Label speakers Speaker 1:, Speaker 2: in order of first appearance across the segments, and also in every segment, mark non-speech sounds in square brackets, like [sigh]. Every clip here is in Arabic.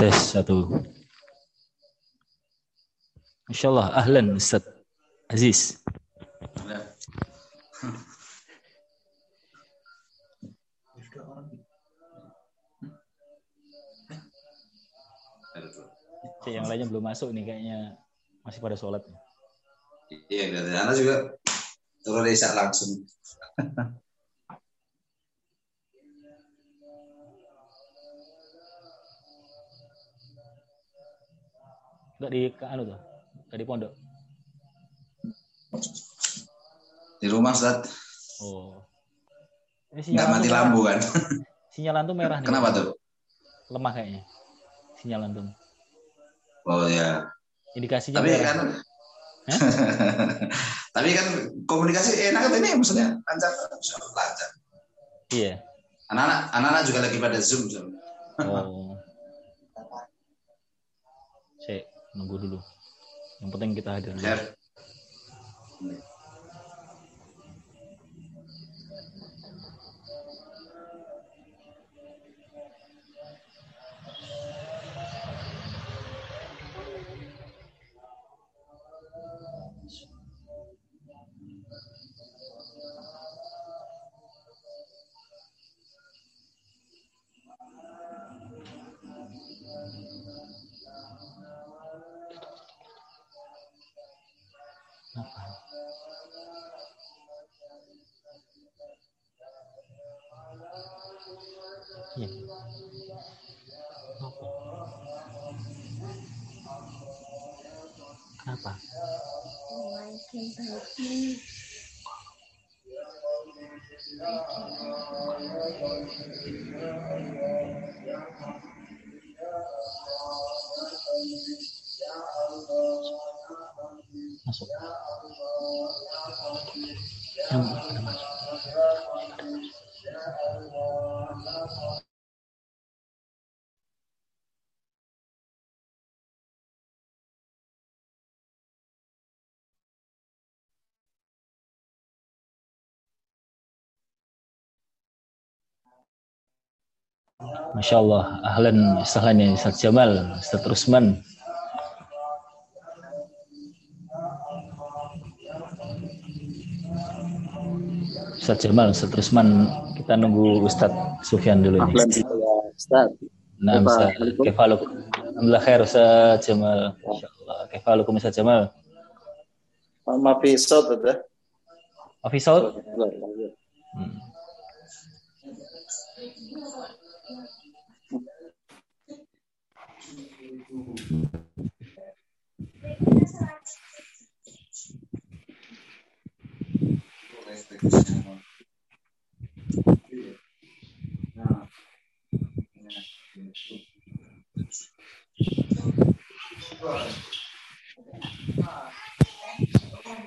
Speaker 1: Tes satu. Insya Allah, ahlan Ustaz Aziz. Cik, yang lainnya belum masuk nih kayaknya masih pada sholat.
Speaker 2: Iya, dari anak juga turun desa langsung. [laughs]
Speaker 1: Enggak di ke anu tuh. Enggak di pondok.
Speaker 2: Di rumah, Ustaz.
Speaker 1: Oh. Ini
Speaker 2: Nggak mati
Speaker 1: tuh merah.
Speaker 2: lampu kan. [laughs]
Speaker 1: Sinyalan tuh merah nih.
Speaker 2: Kenapa tuh?
Speaker 1: Lemah kayaknya. Sinyalan tuh.
Speaker 2: Oh ya.
Speaker 1: Indikasinya
Speaker 2: Tapi
Speaker 1: merah.
Speaker 2: kan [laughs] Tapi kan komunikasi enak kan ini maksudnya lancar lancar.
Speaker 1: Iya.
Speaker 2: Anak-anak anak-anak juga lagi pada Zoom. Zoom.
Speaker 1: Oh. Cek, nunggu dulu. Yang penting kita hadir. dulu. ya. kenapa? Memainkan baju. Masya Allah, ahlan sahlan ya Ustaz Jamal, Ustaz Rusman. Ustaz Jamal, Ustaz Rusman, kita nunggu Ustaz Sufyan dulu.
Speaker 3: Ahlan Ustaz.
Speaker 1: Nah, Ustaz. Kefaluk. Alhamdulillah khair Ustaz Jamal. Masya Allah. Kefalukum Ustaz Jamal.
Speaker 3: Maafi
Speaker 1: Ustaz, Ustaz.
Speaker 3: Maafi Ustaz.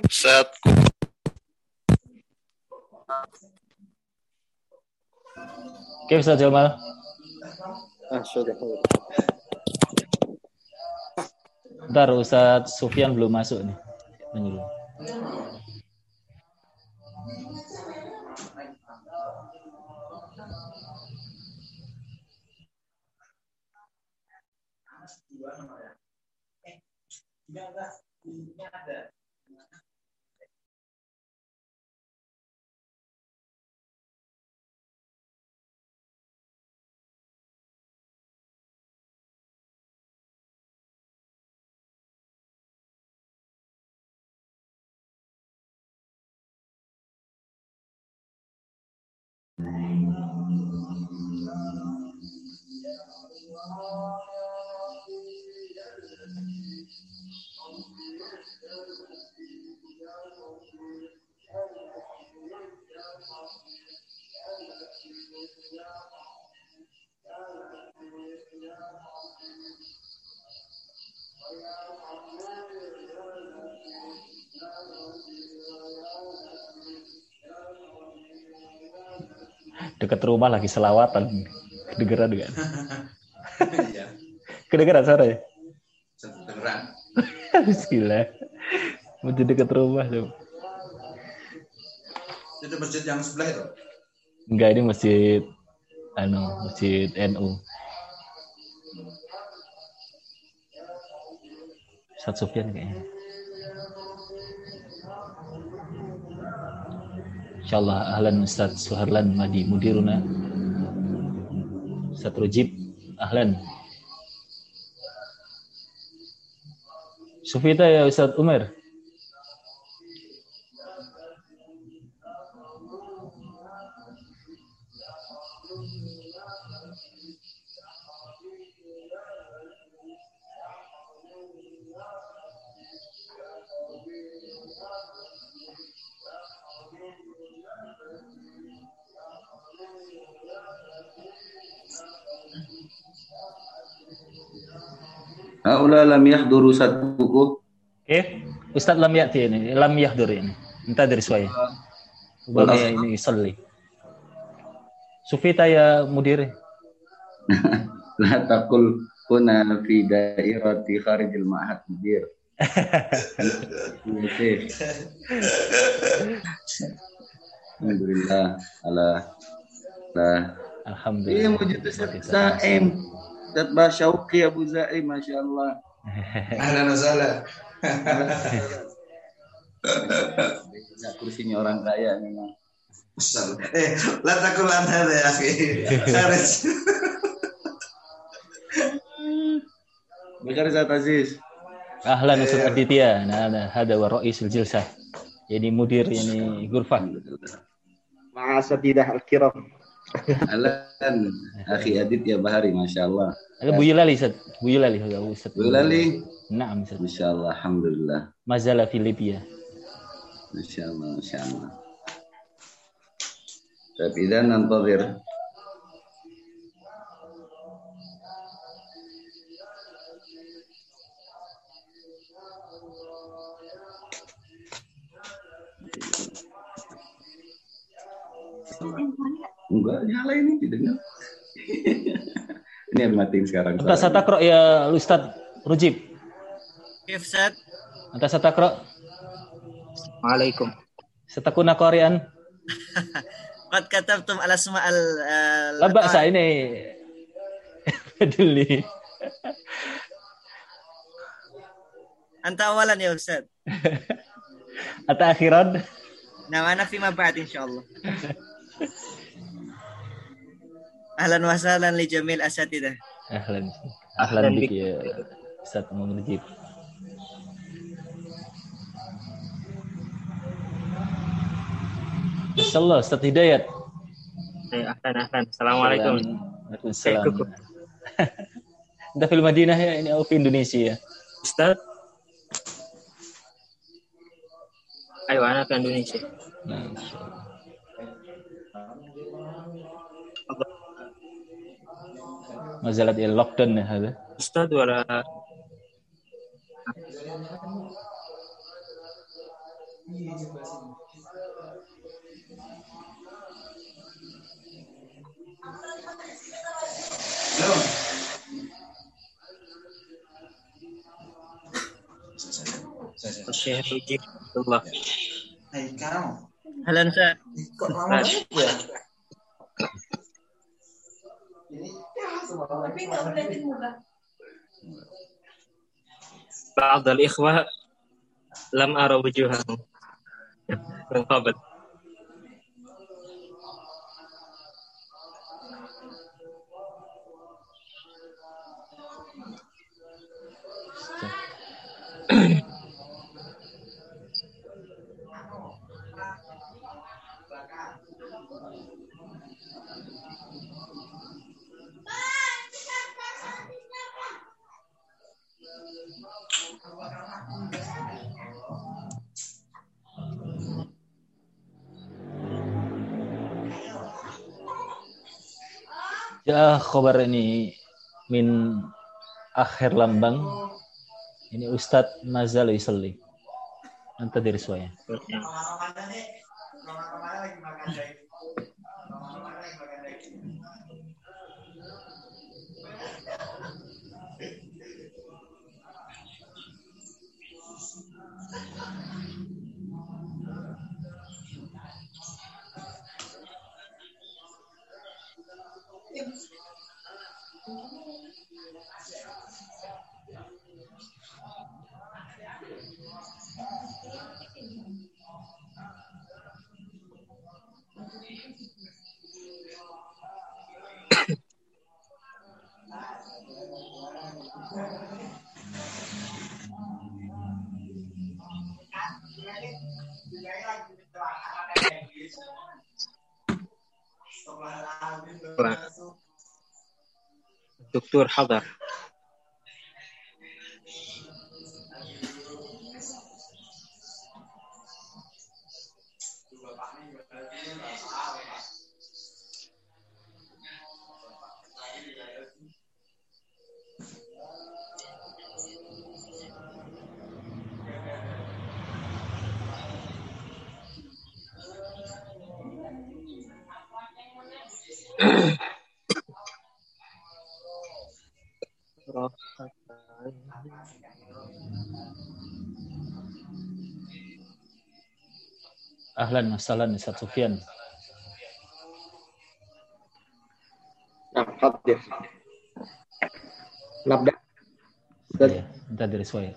Speaker 1: set
Speaker 3: Give
Speaker 1: us a Jamal.
Speaker 3: Ah, sure,
Speaker 1: Bentar, Ustadz Sufyan belum masuk nih. Tunggu dulu. Allah, Ya Allah, Ya Allah. Dekat rumah lagi selawatan. Kedengeran juga. [laughs]
Speaker 2: Iya.
Speaker 1: Kedengeran suara ya?
Speaker 2: Kedengeran. [laughs]
Speaker 1: Gila. Masjid dekat rumah tuh.
Speaker 2: Itu masjid yang sebelah itu.
Speaker 1: Enggak ini masjid anu, masjid NU. Ustaz Sufyan kayaknya. Insyaallah ahlan Ustaz Suharlan Madi Mudiruna. Ustaz Rujib ahlan. Sufita ya Ustaz Umar.
Speaker 4: Lam yahduru sadbuku.
Speaker 1: Oke, Ustaz lam ya'ti ini, lam yahdur ini. Entah dari suaya. Bagi ini yusalli. Sufita ya mudir. [laughs]
Speaker 4: La taqul kuna fi dairati kharijil ma'had mudir. [laughs] Alhamdulillah ala la
Speaker 1: Alhamdulillah.
Speaker 4: wujud Ustaz Saim Ustaz Basyauqi Abu Zaim Masya Allah
Speaker 2: Ahlan wa sahlan.
Speaker 4: kursinya orang kaya memang.
Speaker 2: Eh, la takul anta ya, akhi. Harus.
Speaker 4: Bakar Zat Aziz.
Speaker 1: Ahlan Ustaz eh. Aditya. Nah, nah hada wa ra'isul jilsah. Yani mudir yani
Speaker 3: gurfah. Ma'asadidah al-kiram.
Speaker 4: Alan Akhi Adit ya Bahari Masya Allah
Speaker 1: Ada Bu Yulali Ustaz. Bu Yulali hada Ustaz.
Speaker 4: Bu Lali
Speaker 1: Naam Ustaz.
Speaker 4: Masya Allah Alhamdulillah
Speaker 1: Mazala fi Libya.
Speaker 4: Masya Allah Masya Allah Tapi dan nantazir Enggak, nyala ini didengar. [laughs] ini yang matiin sekarang.
Speaker 1: Anta satakro ya Ustaz Rujib.
Speaker 5: Ya atas
Speaker 1: Anta satakro.
Speaker 5: Waalaikum.
Speaker 1: Setakuna Korean. [laughs]
Speaker 5: kata tuh ala al eh,
Speaker 1: La saya ini. Peduli.
Speaker 5: Anta awalan ya Ustaz.
Speaker 1: atau akhiran.
Speaker 5: Nah, ana fima Insya insyaallah. [laughs] Ahlan wa sahlan li jamil asatidah.
Speaker 1: Ahlan. Ahlan bik ya Ustaz Munajib. Insyaallah Ustaz Hidayat.
Speaker 6: Hey, ahlan ahlan. Assalamualaikum.
Speaker 1: Waalaikumsalam. Anda [laughs] film Madinah ya ini aku Indonesia.
Speaker 6: Ustaz. Ayo anak Indonesia.
Speaker 1: Nah, ما زالت إلى اللوك داون هذا
Speaker 6: أستاذ ولا
Speaker 2: Halo.
Speaker 6: الشيخ يجيب الله
Speaker 2: Hai kamu.
Speaker 5: أهلا وسهلا
Speaker 2: Kok lama banget ya?
Speaker 6: بعض الإخوة لم أرى وجوههم من
Speaker 1: Ya khabar ini min akhir lambang Ini Ustadz Mazal Yusalli. Anta dari suaya.
Speaker 6: الدكتور حضر. salah Ustaz Sufyan.
Speaker 3: Nah, hadir. Ya. Nabda.
Speaker 1: Ya, dari
Speaker 3: Suwail.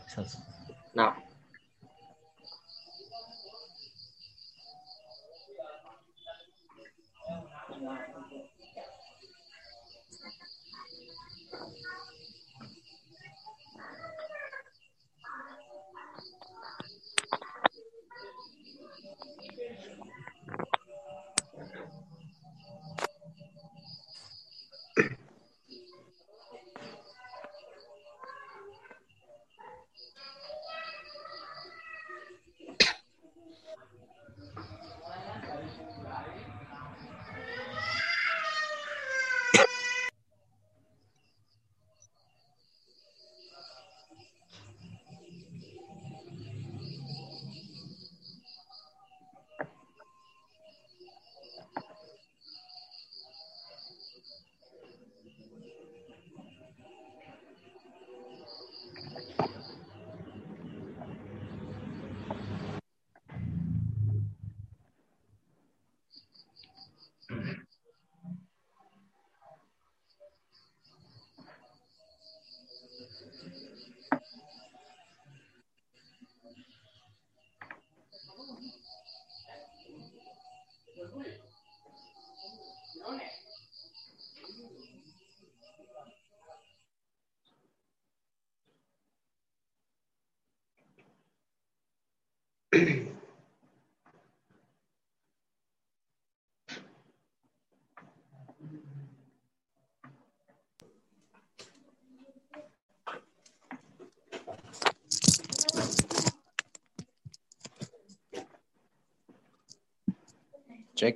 Speaker 7: تشيك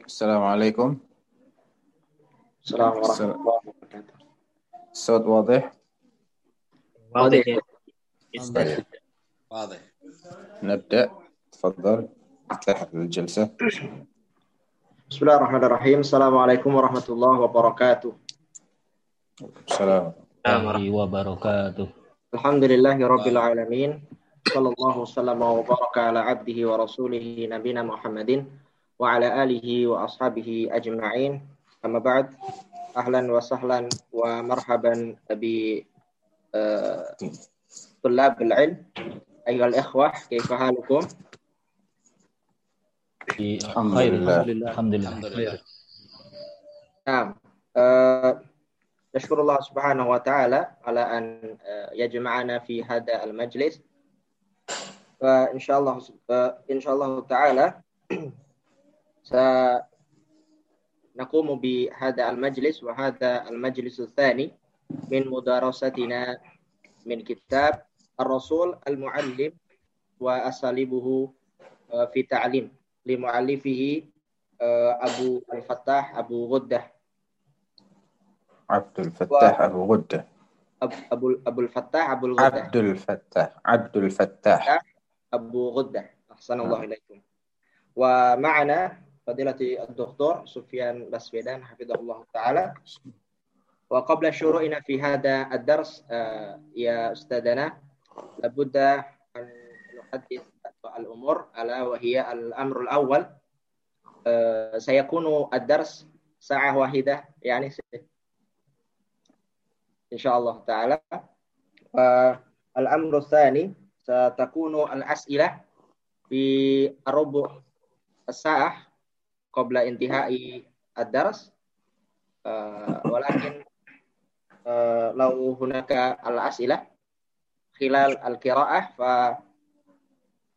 Speaker 7: السلام عليكم
Speaker 3: السلام ورحمة الله وبركاته.
Speaker 7: الصوت واضح؟
Speaker 6: واضح
Speaker 3: واضح.
Speaker 7: طيب.
Speaker 2: واضح
Speaker 7: نبدأ. تفضل. افتح الجلسة.
Speaker 3: بسم الله الرحمن الرحيم. السلام عليكم ورحمة الله وبركاته.
Speaker 7: السلام.
Speaker 1: Warahmatullahi wabarakatuh.
Speaker 3: الحمد لله رب العالمين. صلى الله وسلم وبارك على عبده ورسوله نبينا محمد وعلى آله وأصحابه أجمعين. أما بعد أهلا وسهلا ومرحبا بطلاب العلم. أيها الإخوة كيف حالكم؟
Speaker 1: Di
Speaker 7: Alhamdulillah.
Speaker 1: khair. Alhamdulillah.
Speaker 2: Alhamdulillah.
Speaker 3: نعم آه، نشكر الله سبحانه وتعالى على أن آه، يجمعنا في هذا المجلس فإن شاء الله إن شاء الله تعالى سنقوم بهذا المجلس وهذا المجلس الثاني من مدارستنا من كتاب الرسول المعلم وأساليبه آه، في تعليم لمؤلفه آه، أبو الفتاح أبو غدة.
Speaker 7: عبد الفتاح أبو غدة.
Speaker 3: أب- أبو أبو الفتاح أبو الغدة.
Speaker 7: عبد الفتاح عبد الفتاح.
Speaker 3: أبو غدة. أحسن الله إليكم. ومعنا فضيلة الدكتور سفيان بسفيدان حفظه الله تعالى. وقبل شروعنا في هذا الدرس آه، يا أستاذنا لابد أن نحدث الأمور ألا وهي الأمر الأول. آه، سيكون الدرس ساعة واحدة يعني إن شاء الله تعالى. والأمر الثاني ستكون الأسئلة في ربع الساعة قبل انتهاء الدرس. آه، ولكن آه، لو هناك الأسئلة خلال القراءة ف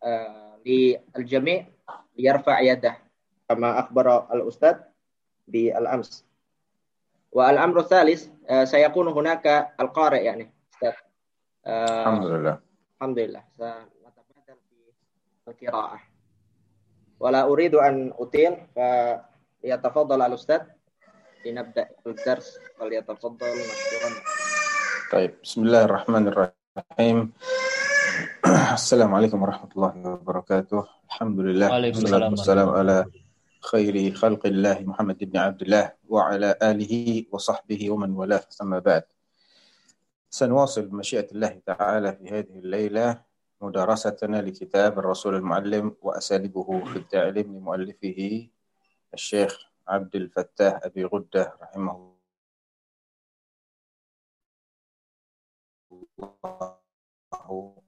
Speaker 3: آه، للجميع يرفع يده كما أخبر الأستاذ بالأمس والأمر الثالث آه، سيكون هناك القارئ يعني أستاذ آه،
Speaker 7: الحمد لله
Speaker 3: الحمد لله سنتبادل في القراءة ولا أريد أن أطيل فليتفضل الأستاذ لنبدأ الدرس فليتفضل مشكورا
Speaker 7: طيب بسم الله الرحمن الرحيم [clears throat] السلام عليكم ورحمة الله وبركاته. الحمد لله.
Speaker 1: وعليكم
Speaker 7: والصلاة
Speaker 1: السلام
Speaker 7: والسلام على خير خلق الله محمد بن عبد الله وعلى آله وصحبه ومن والاه. أما بعد. سنواصل بمشيئة الله تعالى في هذه الليلة مدارستنا لكتاب الرسول المعلم وأساليبه في التعليم لمؤلفه الشيخ عبد الفتاح أبي غدة رحمه الله.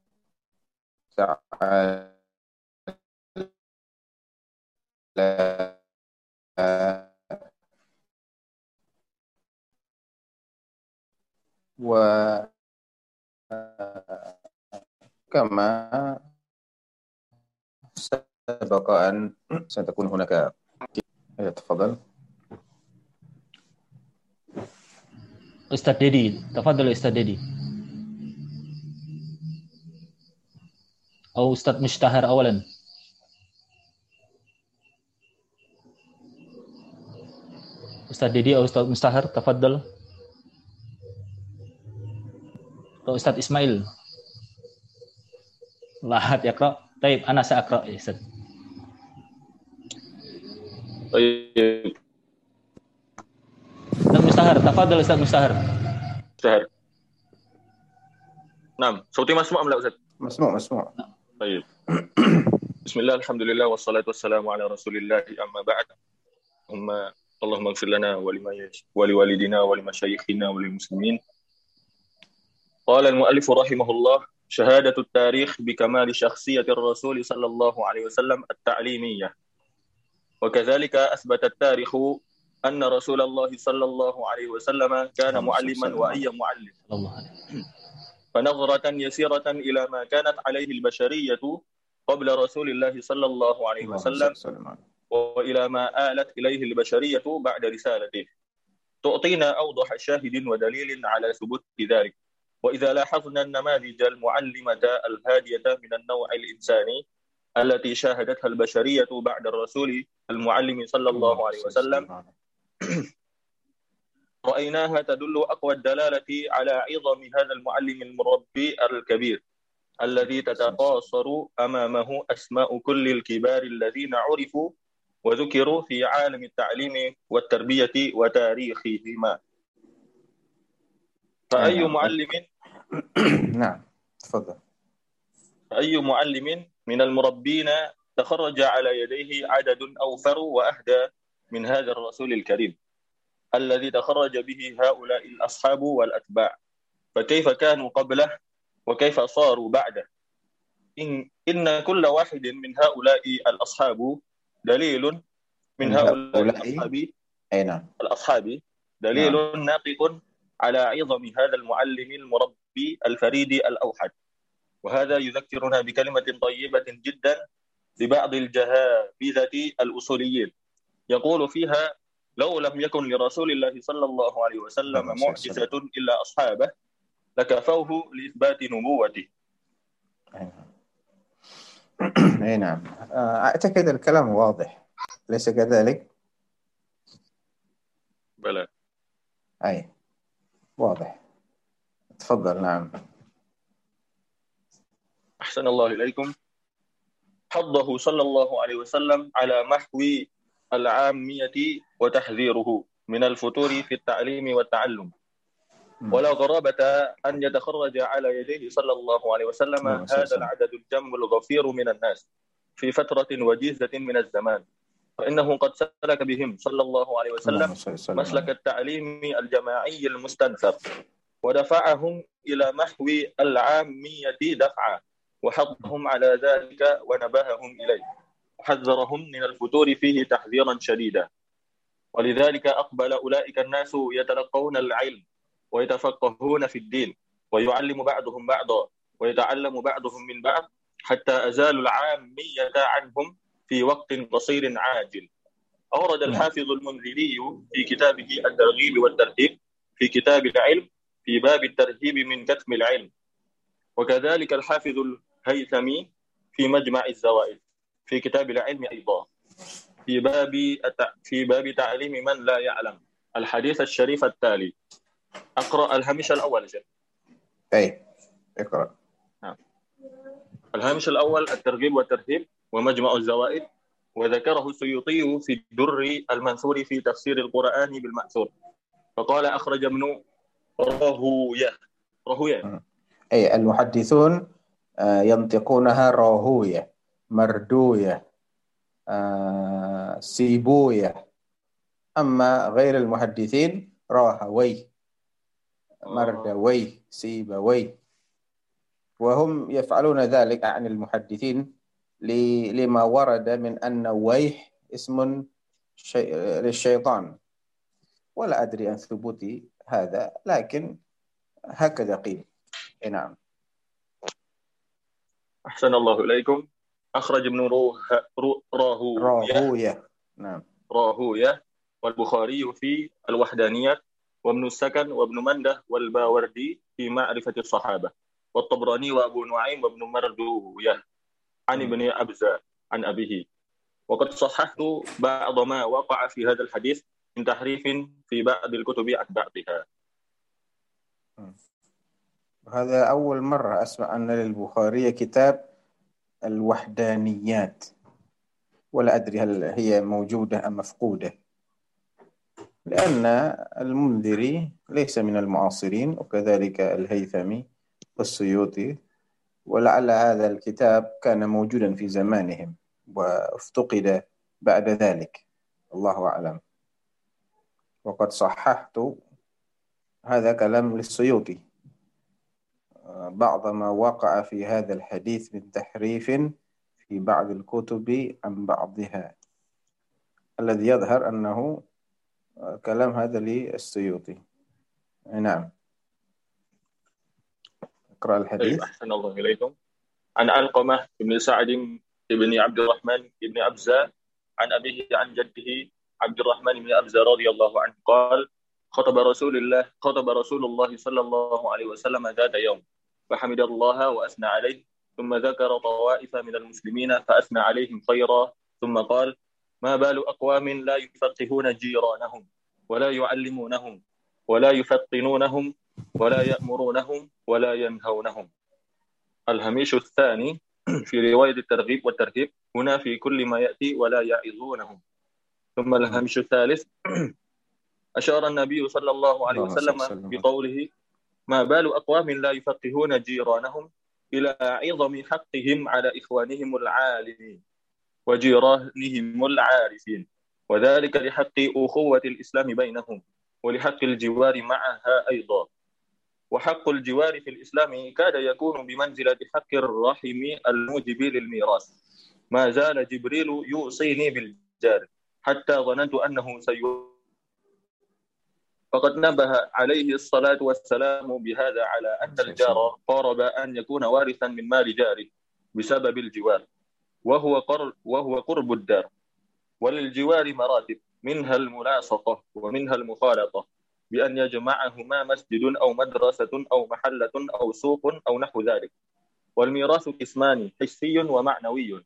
Speaker 7: تعالى وكما سبق أن ستكون هناك تفضل.
Speaker 1: أستاذ ديدي تفضل أستاذ ديدي. أو أستاذ مشتهر أولا. أستاذ ديدي أو أستاذ مشتهر تفضل. أو أستاذ إسماعيل. لا أحد يقرأ. طيب أنا سأقرأ يا أستاذ.
Speaker 8: طيب.
Speaker 1: أستاذ مشتهر تفضل أستاذ مشتهر.
Speaker 8: سهر نعم صوتي مسموع أم لا أستاذ؟
Speaker 7: مسموع مسموع.
Speaker 8: طيب. [coughs] بسم الله الحمد لله والصلاة والسلام على رسول الله أما بعد. ثم اللهم اغفر لنا ولما ولوالدنا ولمشايخنا وللمسلمين. قال المؤلف رحمه الله شهادة التاريخ بكمال شخصية الرسول صلى الله عليه وسلم التعليمية. وكذلك أثبت التاريخ أن رسول الله صلى الله عليه وسلم كان معلما وأي معلم. فنظرة يسيرة إلى ما كانت عليه البشرية قبل رسول الله صلى الله عليه وسلم. وإلى ما آلت إليه البشرية بعد رسالته. تعطينا أوضح شاهد ودليل على ثبوت ذلك. وإذا لاحظنا النماذج المعلمة الهادية من النوع الإنساني التي شاهدتها البشرية بعد الرسول المعلم صلى الله عليه وسلم رأيناها تدل أقوى الدلالة على عظم هذا المعلم المربي الكبير الذي تتقاصر أمامه أسماء كل الكبار الذين عرفوا وذكروا في عالم التعليم والتربية وتاريخهما. فأي
Speaker 7: نعم.
Speaker 8: معلم [coughs]
Speaker 7: نعم تفضل.
Speaker 8: فأي معلم من المربين تخرج على يديه عدد أوفر وأهدى من هذا الرسول الكريم؟ الذي تخرج به هؤلاء الأصحاب والأتباع. فكيف كانوا قبله وكيف صاروا بعده؟ إن, إن كل واحد من هؤلاء الأصحاب دليل من هؤلاء؟ الأصحاب.
Speaker 7: أي نعم.
Speaker 8: الأصحاب. دليل ناطق على عظم هذا المعلم المربي الفريد الأوحد. وهذا يذكرنا بكلمة طيبة جدا لبعض الجهابذة الأصوليين. يقول فيها لو لم يكن لرسول الله صلى الله عليه وسلم
Speaker 7: وسلم.
Speaker 8: معجزة إلا أصحابه لكفوه لإثبات نبوته.
Speaker 7: أي نعم. نعم آه، أعتقد الكلام واضح. أليس كذلك؟
Speaker 8: بلى.
Speaker 7: أي واضح. تفضل نعم.
Speaker 8: أحسن الله إليكم. حضه صلى الله عليه وسلم على محو العامية وتحذيره من الفتور في التعليم والتعلم ولا غرابة أن يتخرج على يديه صلى الله عليه وسلم هذا. العدد الجم الغفير من الناس في فترة وجيزة من الزمان فإنه قد سلك بهم صلى الله عليه وسلم. مسلك التعليم الجماعي المستنثر ودفعهم إلى محو العامية دفعا وحضهم على ذلك ونبههم إليه وحذرهم من الفتور فيه تحذيرا شديدا. ولذلك أقبل أولئك الناس يتلقون العلم ويتفقهون في الدين ويعلم بعضهم بعضا ويتعلم بعضهم من بعض حتى أزالوا العامية عنهم في وقت قصير عاجل. أورد
Speaker 7: نعم.
Speaker 8: الحافظ المنذري في كتابه الترغيب والترهيب في كتاب العلم في باب الترهيب من كتم العلم. وكذلك الحافظ الهيثمي في مجمع الزوائد. في كتاب العلم أيضا. في باب في باب تعليم من لا يعلم. الحديث الشريف التالي. أقرأ الهامش الأول شيخ.
Speaker 7: أي اقرأ.
Speaker 8: الهامش الأول الترغيب والترهيب ومجمع الزوائد. وذكره السيوطي في الدر المنثور في تفسير القرآن بالمأثور. فقال أخرج ابن راهوية. راهوية.
Speaker 7: أي المحدثون آه، ينطقونها راهوية. مردوية آه، سيبوية. أما غير المحدثين راهوي مردوي سيبوي. وهم يفعلون ذلك عن المحدثين لما ورد من أن ويح اسم شي- للشيطان. ولا أدري عن ثبوت هذا لكن هكذا قيل. إي نعم.
Speaker 8: أحسن الله إليكم. أخرج ابن روه رو- راهوية
Speaker 7: راهوية نعم
Speaker 8: راهوية والبخاري في الوحدانية وابن السكن وابن منده والباوردي في معرفة الصحابة والطبراني وأبو نعيم وابن مردوية عن ابن أبزة عن أبيه وقد صححت بعض ما وقع في هذا الحديث من تحريف في بعض الكتب عن بعضها
Speaker 7: هذا أول مرة أسمع أن للبخاري كتاب الوحدانيات. ولا أدري هل هي موجودة أم مفقودة. لأن المنذري ليس من المعاصرين وكذلك الهيثمي والسيوطي ولعل هذا الكتاب كان موجودا في زمانهم وافتقد بعد ذلك. الله أعلم. وقد صححت هذا كلام للسيوطي. بعض ما وقع في هذا الحديث من تحريف في بعض الكتب عن بعضها. الذي يظهر أنه كلام هذا للسيوطي. نعم. اقرأ
Speaker 8: طيب
Speaker 7: الحديث
Speaker 8: أحسن الله إليكم. عن علقمة بن سعد بن عبد الرحمن بن أبزة عن أبيه عن جده عبد الرحمن بن أبزة رضي الله عنه قال خطب رسول الله خطب رسول الله صلى الله عليه وسلم ذات يوم. فحمد الله وأثنى عليه ثم ذكر طوائف من المسلمين فأثنى عليهم خيرا ثم قال ما بال أقوام لا يفقهون جيرانهم ولا يعلمونهم ولا يفطنونهم ولا يأمرونهم ولا ينهونهم الهميش الثاني في رواية الترغيب والترهيب هنا في كل ما يأتي ولا يعظونهم ثم الهميش الثالث أشار النبي صلى الله عليه وسلم. بقوله ما بال أقوام لا يفقهون جيرانهم إلى عظم حقهم على إخوانهم العالمين وجيرانهم العارفين. وذلك لحق أخوة الإسلام بينهم ولحق الجوار معها أيضا. وحق الجوار في الإسلام كاد يكون بمنزلة حق الرحم الموجب للميراث. ما زال جبريل يوصيني بالجار حتى ظننت أنه سي فقد نبه عليه الصلاة والسلام بهذا على أن الجار قارب أن يكون وارثا من مال جاره بسبب الجوار وهو قرب وهو قرب الدار. وللجوار مراتب منها الملاصقة ومنها المخالطة بأن يجمعهما مسجد أو مدرسة أو محلة أو سوق أو نحو ذلك. والميراث قسمان حسي ومعنوي.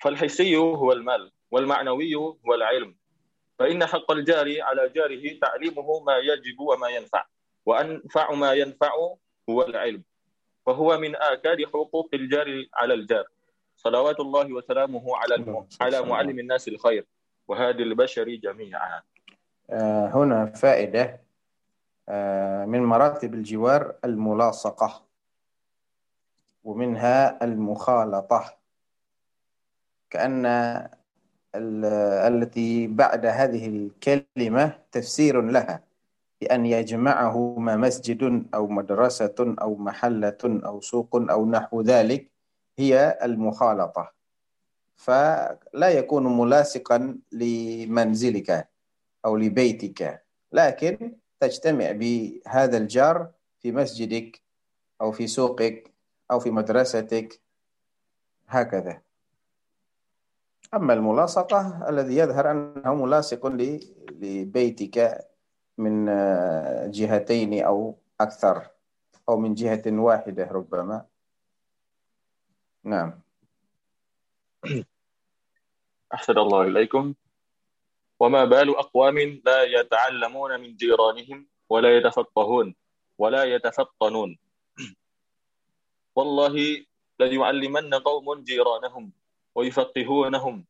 Speaker 8: فالحسي هو المال والمعنوي هو العلم. فإن حق الجار على جاره تعليمه ما يجب وما ينفع وأنفع ما ينفع هو العلم. فهو من آكاد حقوق الجار على الجار. صلوات الله وسلامه على الم... على معلم الناس الخير وهادي البشر جميعا.
Speaker 7: آه، هنا فائدة آه، من مراتب الجوار الملاصقة ومنها المخالطة. كأن التي بعد هذه الكلمة تفسير لها بأن يجمعهما مسجد أو مدرسة أو محلة أو سوق أو نحو ذلك هي المخالطة. فلا يكون ملاصقا لمنزلك أو لبيتك لكن تجتمع بهذا الجار في مسجدك أو في سوقك أو في مدرستك هكذا. أما الملاصقة الذي يظهر أنه ملاصق لبيتك من جهتين أو أكثر أو من جهة واحدة ربما. نعم. [clears throat]
Speaker 8: أحسن الله إليكم. وما بال أقوام لا يتعلمون من جيرانهم ولا يتفقهون ولا يتفطنون. [clears throat] والله ليعلمن قوم جيرانهم. ويفقهونهم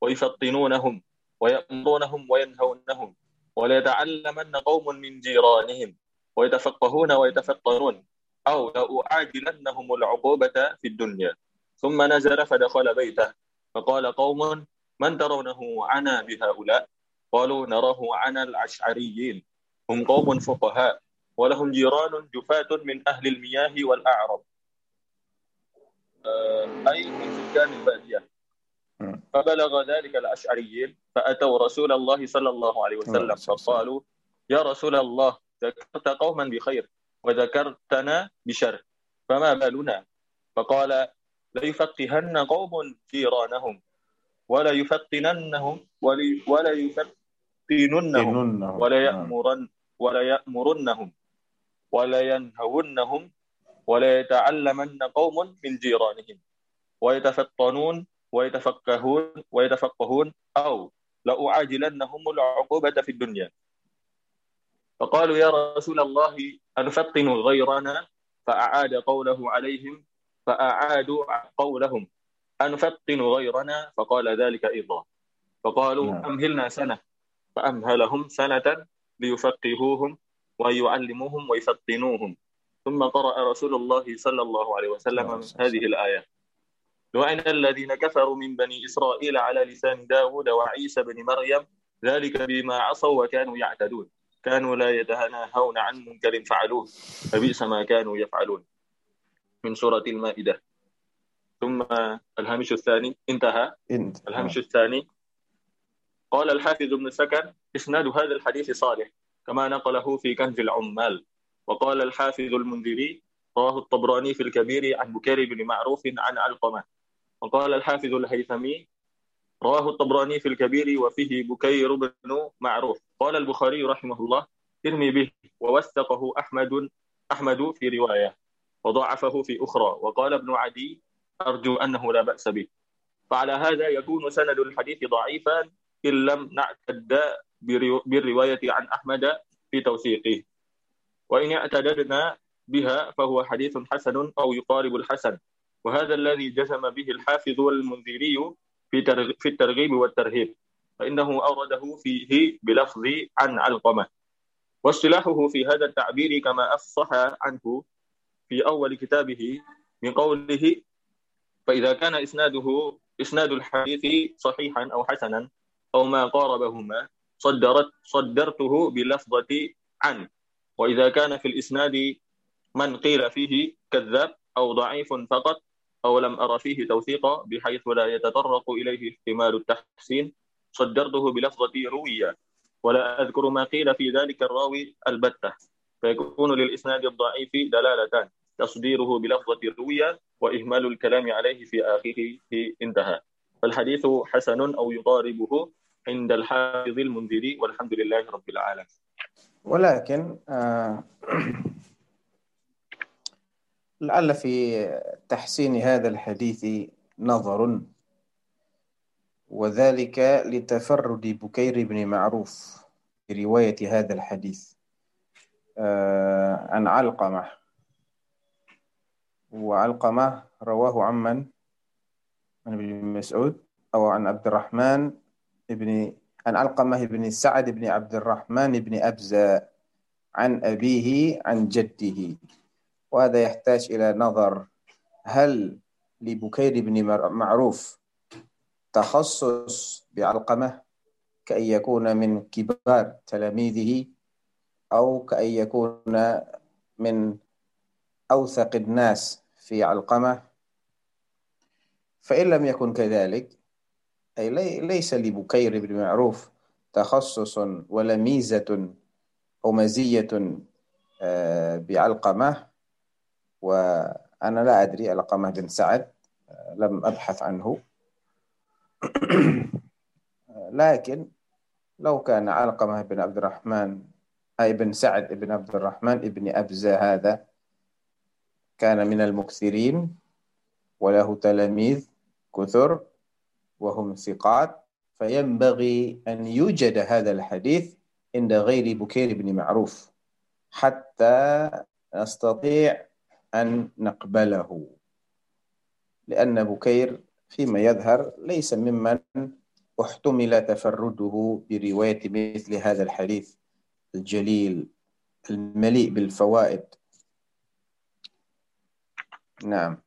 Speaker 8: ويفطنونهم ويأمرونهم وينهونهم وليتعلمن قوم من جيرانهم ويتفقهون ويتفطنون أو لأعاجلنهم العقوبة في الدنيا. ثم نزل فدخل بيته فقال قوم من ترونه عنا بهؤلاء؟ قالوا نراه عنا الأشعريين هم قوم فقهاء ولهم جيران جفاة من أهل المياه والأعرب. أي من سكان البادية. فبلغ ذلك الأشعريين فأتوا رسول الله صلى الله عليه وسلم فقالوا يا رسول الله ذكرت قوما بخير وذكرتنا بشر فما بالنا؟ فقال ليفقهن قوم جيرانهم ولا يفتننهم ولا يفتننهم ولا يأمرن ولا يأمرنهم ولا ينهونهم ولا يتعلمن قوم من جيرانهم. ويتفطنون ويتفقهون ويتفقهون أو لأعاجلنهم العقوبة في الدنيا. فقالوا يا رسول الله أنفطن غيرنا؟ فأعاد قوله عليهم فأعادوا قولهم. أنفطن غيرنا؟ فقال ذلك أيضا. فقالوا نعم. أمهلنا سنة؟ فأمهلهم سنة ليفقهوهم ويعلموهم ويفطنوهم. ثم قرأ رسول الله صلى الله عليه وسلم نعم، هذه الآية. لعن الذين كفروا من بني إسرائيل على لسان داود وعيسى بن مريم ذلك بما عصوا وكانوا يعتدون. كانوا لا يتناهون عن منكر فعلوه. فبئس ما كانوا يفعلون. من سورة المائدة. ثم الهامش الثاني. انتهى. الهامش الثاني. قال الحافظ ابن سكن إسناد هذا الحديث صالح كما نقله في كنز العمال. وقال الحافظ المنذري رواه الطبراني في الكبير عن بكير بن معروف عن علقمة وقال الحافظ الهيثمي رواه الطبراني في الكبير وفيه بكير بن معروف. قال البخاري رحمه الله ارمي به ووثقه أحمد أحمد في رواية وضعفه في أخرى. وقال ابن عدي أرجو أنه لا بأس به. فعلى هذا يكون سند الحديث ضعيفا إن لم نعتد بالرواية عن أحمد في توثيقه. وإن اعتددنا بها فهو حديث حسن أو يقارب الحسن. وهذا الذي جزم به الحافظ المنذري في في الترغيب والترهيب. فإنه أورده فيه بلفظ عن علقمة. واصطلاحه في هذا التعبير كما أفصح عنه في أول كتابه من قوله فإذا كان إسناده إسناد الحديث صحيحا أو حسنا أو ما قاربهما صدرت صدرته بلفظة عن. وإذا كان في الإسناد من قيل فيه كذاب أو ضعيف فقط أو لم أرى فيه توثيقا بحيث لا يتطرق إليه احتمال التحسين صدرته بلفظة روية. ولا أذكر ما قيل في ذلك الراوي البتة. فيكون للإسناد الضعيف دلالتان. تصديره بلفظة روية وإهمال الكلام عليه في آخره انتهى. فالحديث حسن أو يقاربه عند الحافظ المنذري والحمد لله رب العالمين.
Speaker 7: ولكن آه لعل في تحسين هذا الحديث نظر وذلك لتفرد بكير بن معروف برواية هذا الحديث آه، عن علقمة. وعلقمة رواه عمن عن ابن مسعود أو عن عبد الرحمن ابن عن علقمة بن سعد بن عبد الرحمن بن أبزة عن أبيه عن جده. وهذا يحتاج إلى نظر. هل لبكير بن معروف تخصص بعلقمة كأن يكون من كبار تلاميذه أو كأن يكون من أوثق الناس في علقمة؟ فإن لم يكن كذلك أي ليس لبكير بن معروف تخصص ولا ميزة أو مزية آه، بعلقمة. وأنا لا أدري علقمة بن سعد آه، لم أبحث عنه. [clears throat] لكن لو كان علقمة بن عبد الرحمن أي بن سعد بن عبد الرحمن بن أبزة هذا كان من المكثرين وله تلاميذ كثر. وهم ثقات فينبغي أن يوجد هذا الحديث عند غير بكير بن معروف حتى نستطيع أن نقبله. لأن بكير فيما يظهر ليس ممن احتمل تفرده برواية مثل هذا الحديث الجليل المليء بالفوائد. نعم.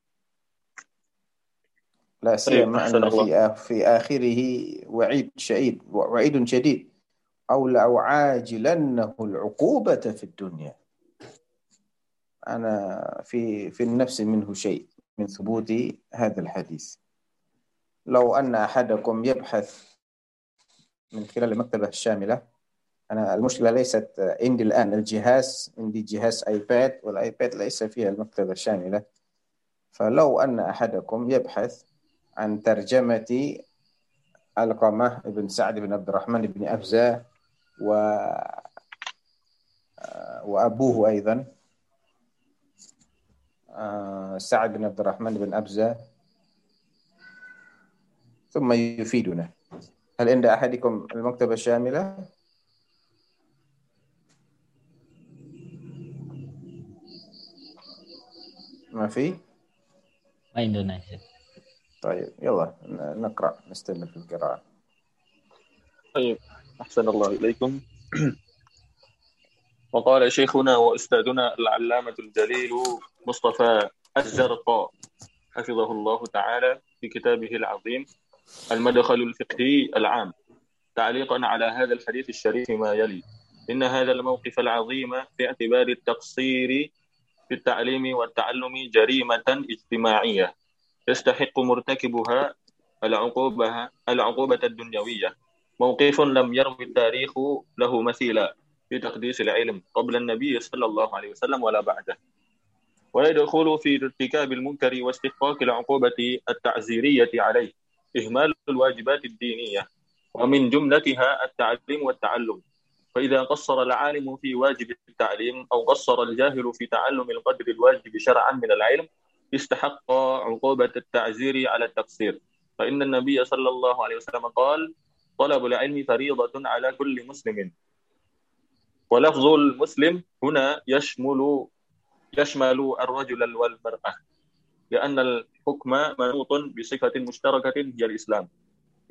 Speaker 7: لا طيب، سيما أن في في آخره وعيد شديد وعيد شديد. أو لأعاجلنه العقوبة في الدنيا. أنا في في النفس منه شيء من ثبوت هذا الحديث. لو أن أحدكم يبحث من خلال المكتبة الشاملة أنا المشكلة ليست عندي الآن الجهاز عندي جهاز آيباد والآيباد ليس فيها المكتبة الشاملة. فلو أن أحدكم يبحث عن ترجمة علقمة بن سعد بن عبد الرحمن بن أبزة و وأبوه أيضا آه، سعد بن عبد الرحمن بن أبزة ثم يفيدنا هل عند أحدكم المكتبة الشاملة؟ ما في؟
Speaker 1: ما عندنا
Speaker 7: طيب يلا نقرأ نستمر في القراءة.
Speaker 8: طيب أحسن الله إليكم. [clears throat] وقال شيخنا وأستاذنا العلامة الجليل مصطفى الزرقاء حفظه الله تعالى في كتابه العظيم المدخل الفقهي العام. تعليقا على هذا الحديث الشريف ما يلي. إن هذا الموقف العظيم في اعتبار التقصير في التعليم والتعلم جريمة اجتماعية. يستحق مرتكبها العقوبة العقوبة الدنيوية. موقف لم يروي التاريخ له مثيلا في تقديس العلم قبل النبي صلى الله عليه وسلم ولا بعده. ويدخل في ارتكاب المنكر واستحقاق العقوبة التعزيرية عليه. إهمال الواجبات الدينية. ومن جملتها التعليم والتعلم. فإذا قصر العالم في واجب التعليم أو قصر الجاهل في تعلم القدر الواجب شرعا من العلم استحق عقوبة التعزير على التقصير. فإن النبي صلى الله عليه وسلم قال طلب العلم فريضة على كل مسلم. ولفظ المسلم هنا يشمل يشمل الرجل والمرأة لأن الحكم منوط بصفة مشتركة هي الإسلام.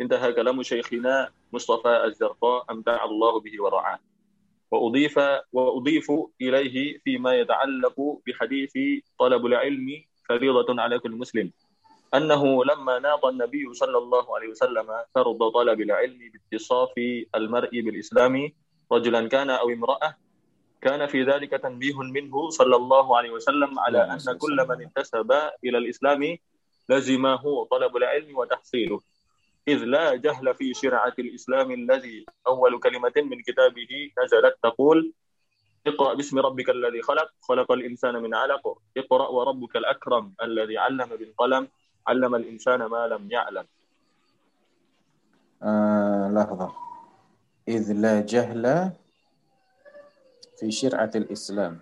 Speaker 8: انتهى كلام شيخنا مصطفى الزرقاء أمتع الله به ورعاه. وأضيف وأضيف إليه فيما يتعلق بحديث طلب العلم فريضة على كل مسلم. أنه لما ناط النبي صلى الله عليه وسلم فرض طلب العلم باتصاف المرء بالإسلام رجلا كان أو امرأة كان في ذلك تنبيه منه صلى الله عليه وسلم على أن كل من انتسب إلى الإسلام لزمه طلب العلم وتحصيله. إذ لا جهل في شرعة الإسلام الذي أول كلمة من كتابه نزلت تقول اقرأ باسم ربك الذي خلق خلق الإنسان من علق. اقرأ وربك الأكرم الذي علم بالقلم علم الإنسان ما لم يعلم.
Speaker 7: آه لحظة. إذ لا جهل في شرعة الإسلام.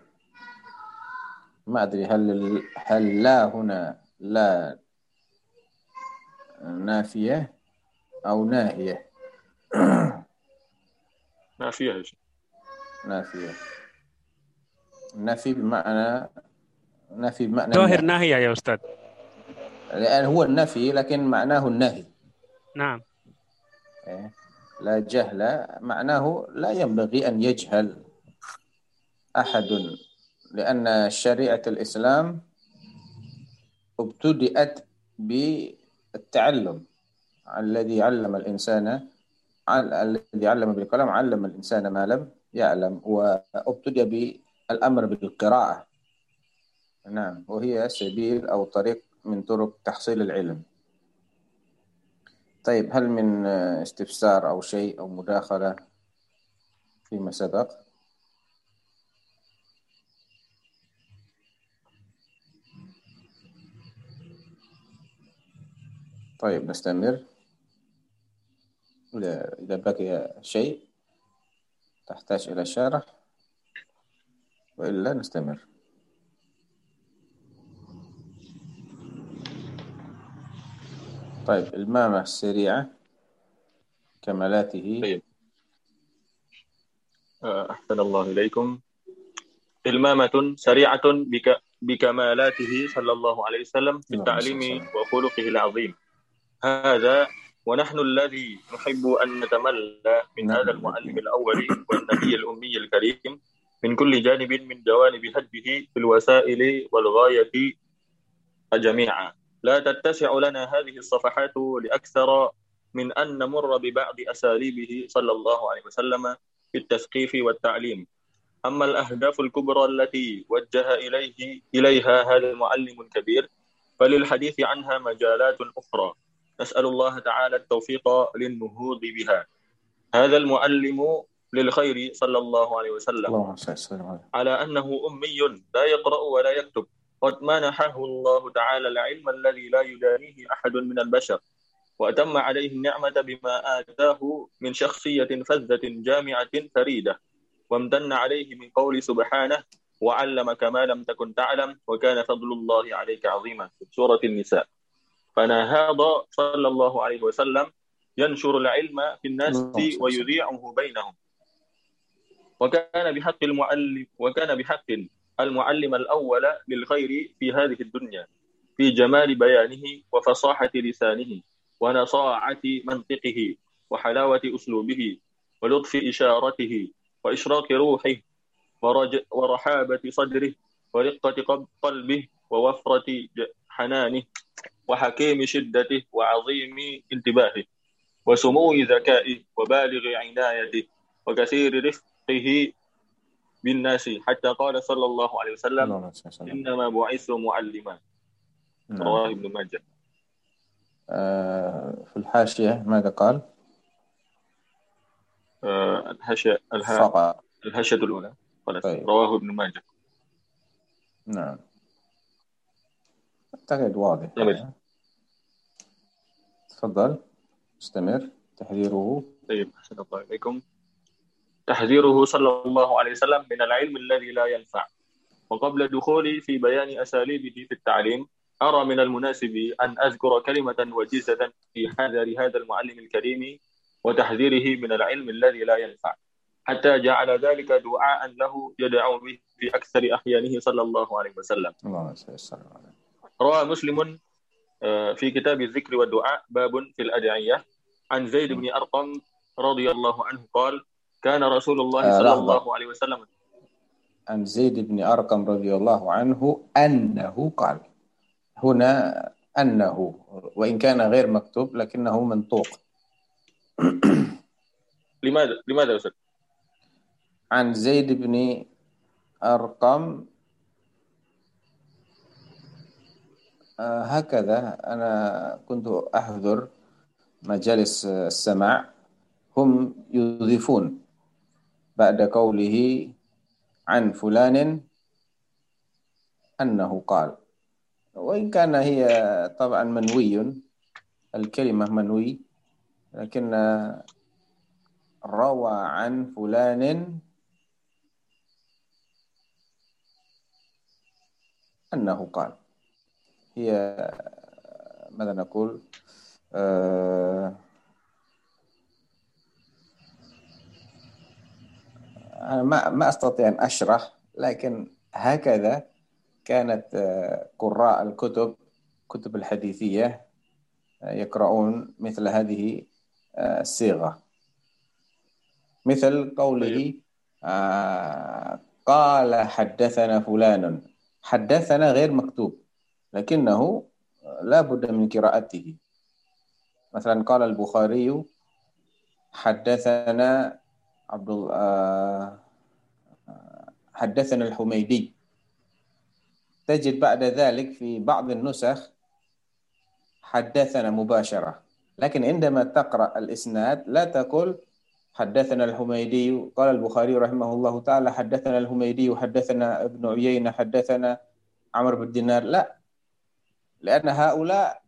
Speaker 7: ما أدري هل هل لا هنا لا نافية أو ناهية؟
Speaker 8: نافية
Speaker 7: نافية. النفي بمعنى نفي بمعنى
Speaker 9: ظاهر. ناهية يا أستاذ
Speaker 7: لأن هو النفي لكن معناه النهي
Speaker 9: نعم
Speaker 7: إيه. لا جهل معناه لا ينبغي أن يجهل أحد لأن شريعة الإسلام ابتدأت بالتعلم الذي علم الإنسان الذي علم بالقلم علم الإنسان ما لم يعلم وابتدأ بالأمر بالقراءة. نعم وهي سبيل أو طريق من طرق تحصيل العلم. طيب هل من استفسار أو شيء أو مداخلة فيما سبق؟ طيب نستمر. إذا بقي شيء تحتاج إلى شرح. وإلا نستمر طيب المامة السريعة كمالاته
Speaker 8: طيب. آه، أحسن الله إليكم إلمامة سريعة بك بكمالاته صلى الله عليه وسلم في
Speaker 7: اللهم صل
Speaker 8: التعليم
Speaker 7: وسلم.
Speaker 8: وخلقه العظيم هذا ونحن الذي نحب أن نتملى من
Speaker 7: نعم.
Speaker 8: هذا المعلم الأول والنبي الأمي الكريم من كل جانب من جوانب هدفه في الوسائل والغاية جميعا. لا تتسع لنا هذه الصفحات لأكثر من أن نمر ببعض أساليبه صلى الله عليه وسلم في التثقيف والتعليم. أما الأهداف الكبرى التي وجه إليه إليها هذا المعلم الكبير فللحديث عنها مجالات أخرى. نسأل الله تعالى التوفيق للنهوض بها. هذا المعلم للخير صلى الله عليه وسلم. على أنه أمي لا يقرأ ولا يكتب. قد منحه الله تعالى العلم الذي لا يدانيه أحد من البشر. وأتم عليه النعمة بما آتاه من شخصية فذة جامعة فريدة. وامتن عليه من قول سبحانه وعلمك ما لم تكن تعلم وكان فضل الله عليك عظيما في سورة النساء. فنهاض صلى الله عليه وسلم ينشر العلم في الناس. ويذيعه بينهم. وكان بحق المعلم وكان بحق المعلم الأول للخير في هذه الدنيا في جمال بيانه وفصاحة لسانه ونصاعة منطقه وحلاوة أسلوبه ولطف إشارته وإشراق روحه ورحابة صدره ورقة قلبه ووفرة حنانه وحكيم شدته وعظيم انتباهه وسمو ذكائه وبالغ عنايته وكثير رفقه بالناس حتى قال صلى الله عليه وسلم إنما بعثت معلما.
Speaker 7: نعم.
Speaker 8: رواه ابن ماجه.
Speaker 7: آه، في الحاشية ماذا قال؟
Speaker 8: آه، الهشة الها الهشة الأولى. خلاص.
Speaker 7: طيب.
Speaker 8: رواه ابن ماجه.
Speaker 7: نعم. أعتقد واضح. تفضل. استمر تحذيره.
Speaker 8: طيب أحسن الله إليكم. تحذيره صلى الله عليه وسلم من العلم الذي لا ينفع. وقبل دخولي في بيان أساليبه في التعليم أرى من المناسب أن أذكر كلمة وجيزة في حذر هذا المعلم الكريم وتحذيره من العلم الذي لا ينفع. حتى جعل ذلك دعاء له يدعو به في أكثر أحيانه صلى الله عليه وسلم.
Speaker 7: عليه
Speaker 8: روى مسلم آه، في كتاب الذكر والدعاء باب في الأدعية. عن زيد بن أرقم رضي الله عنه قال كان رسول الله
Speaker 7: آه،
Speaker 8: صلى. الله عليه وسلم.
Speaker 7: عن زيد بن أرقم رضي الله عنه أنه قال هنا أنه وإن كان غير مكتوب لكنه منطوق. [clears throat]
Speaker 8: لماذا؟ لماذا يا أستاذ؟
Speaker 7: عن زيد بن أرقم آه، هكذا. أنا كنت أحضر مجالس السماع. هم يضيفون. بعد قوله عن فلان أنه قال. وإن كان هي طبعا منوي الكلمة منوي لكن روى عن فلان أنه قال. هي ماذا نقول؟ آه، أنا ما ما أستطيع أن أشرح لكن هكذا كانت آه، قراء الكتب كتب الحديثية آه، يقرؤون مثل هذه آه، الصيغة. مثل قوله قال حدثنا فلان. حدثنا غير مكتوب لكنه لا بد من قراءته. مثلا قال البخاري حدثنا عبد حدثنا الحميدي. تجد بعد ذلك في بعض النسخ حدثنا مباشرة. لكن عندما تقرأ الإسناد لا تقول حدثنا الحميدي. قال البخاري رحمه الله تعالى حدثنا الحميدي وحدثنا ابن عيينة حدثنا عمرو بن دينار. لا لأن هؤلاء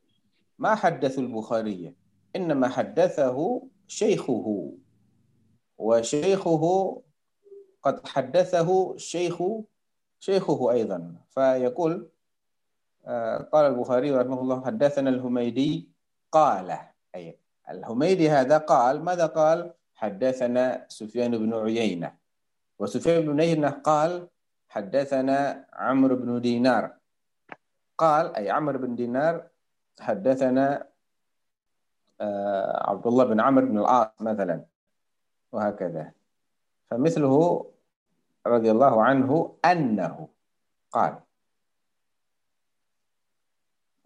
Speaker 7: ما حدثوا البخاري إنما حدثه شيخه. وشيخه قد حدثه شيخ شيخه أيضا. فيقول آه، قال البخاري رحمه الله حدثنا الهميدي قال أي الهميدي هذا قال ماذا قال؟ حدثنا سفيان بن عيينة. وسفيان بن عيينة قال حدثنا عمرو بن دينار. قال أي عمرو بن دينار حدثنا آه، عبد الله بن عمرو بن العاص مثلا. وهكذا. فمثله رضي الله عنه أنه قال.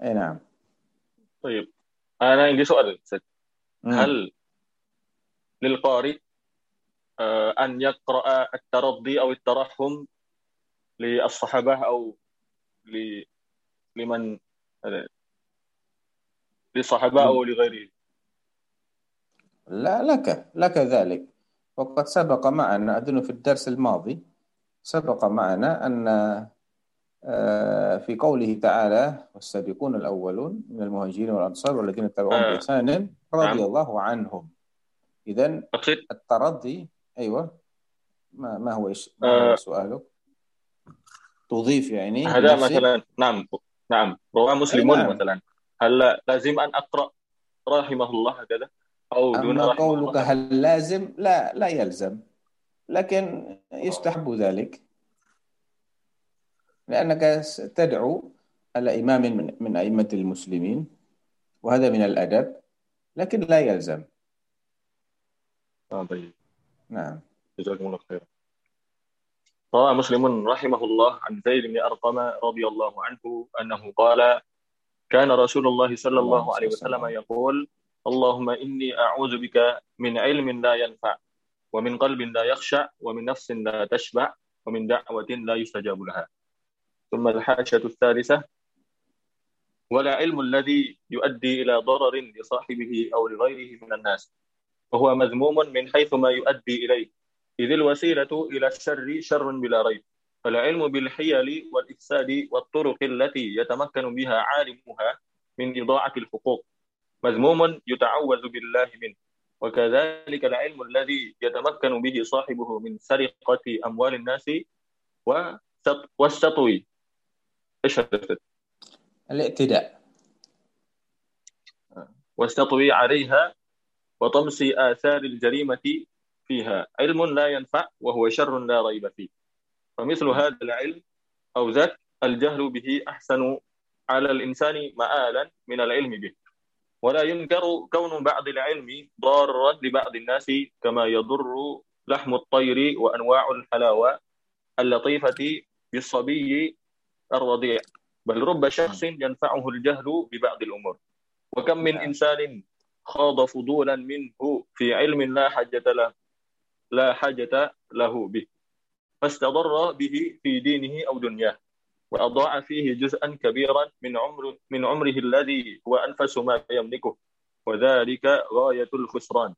Speaker 7: أي نعم.
Speaker 8: طيب أنا عندي سؤال. هل للقارئ آه، أن يقرأ الترضي أو الترحم للصحابة أو لمن للصحابة أو لغيره
Speaker 7: لا لك لك ذلك. وقد سبق معنا أظن في الدرس الماضي سبق معنا أن آه، في قوله تعالى والسابقون الأولون من المهاجرين والأنصار والذين اتبعوهم آه. بإحسان رضي نعم. الله عنهم إذا الترضي أيوه ما ما هو إيش آه. سؤالك؟ تضيف يعني
Speaker 8: هذا مثلا نعم نعم رواه مسلمون نعم. مثلا هل لازم أن أقرأ رحمه الله هكذا
Speaker 7: أو دون أما قولك هل لازم؟ لا لا يلزم لكن يستحب ذلك. لأنك تدعو على إمام من, من أئمة المسلمين وهذا من الأدب لكن لا يلزم.
Speaker 8: آه طيب.
Speaker 7: نعم.
Speaker 8: جزاكم الله خير روى مسلم رحمه الله عن زيد بن أرقم رضي الله عنه أنه قال كان رسول الله صلى الله عليه وسلم. يقول اللهم إني أعوذ بك من علم لا ينفع ومن قلب لا يخشع ومن نفس لا تشبع ومن دعوة لا يستجاب لها. ثم الحاشة الثالثة ولا علم الذي يؤدي إلى ضرر لصاحبه أو لغيره من الناس وهو مذموم من حيث ما يؤدي إليه. إذ الوسيلة إلى الشر شر بلا ريب. فالعلم بالحيل والإفساد والطرق التي يتمكن بها عالمها من إضاعة الحقوق. مذموم يتعوذ بالله منه. وكذلك العلم الذي يتمكن به صاحبه من سرقة أموال الناس والسطو. هدفت؟
Speaker 7: الاعتداء
Speaker 8: والسطو عليها وطمس آثار الجريمة فيها. علم لا ينفع وهو شر لا ريب فيه. فمثل هذا العلم أو ذاك الجهل به أحسن على الإنسان مآلا من العلم به. ولا ينكر كون بعض العلم ضارا لبعض الناس كما يضر لحم الطير وأنواع الحلاوة اللطيفة بالصبي الرضيع. بل رب شخص ينفعه الجهل ببعض الأمور. وكم من إنسان خاض فضولا منه في علم لا حاجة له لا حاجة له به فاستضر به في دينه أو دنياه. وأضاع فيه جزءا كبيرا من عمر من عمره الذي هو أنفس ما يملكه وذلك غاية الخسران.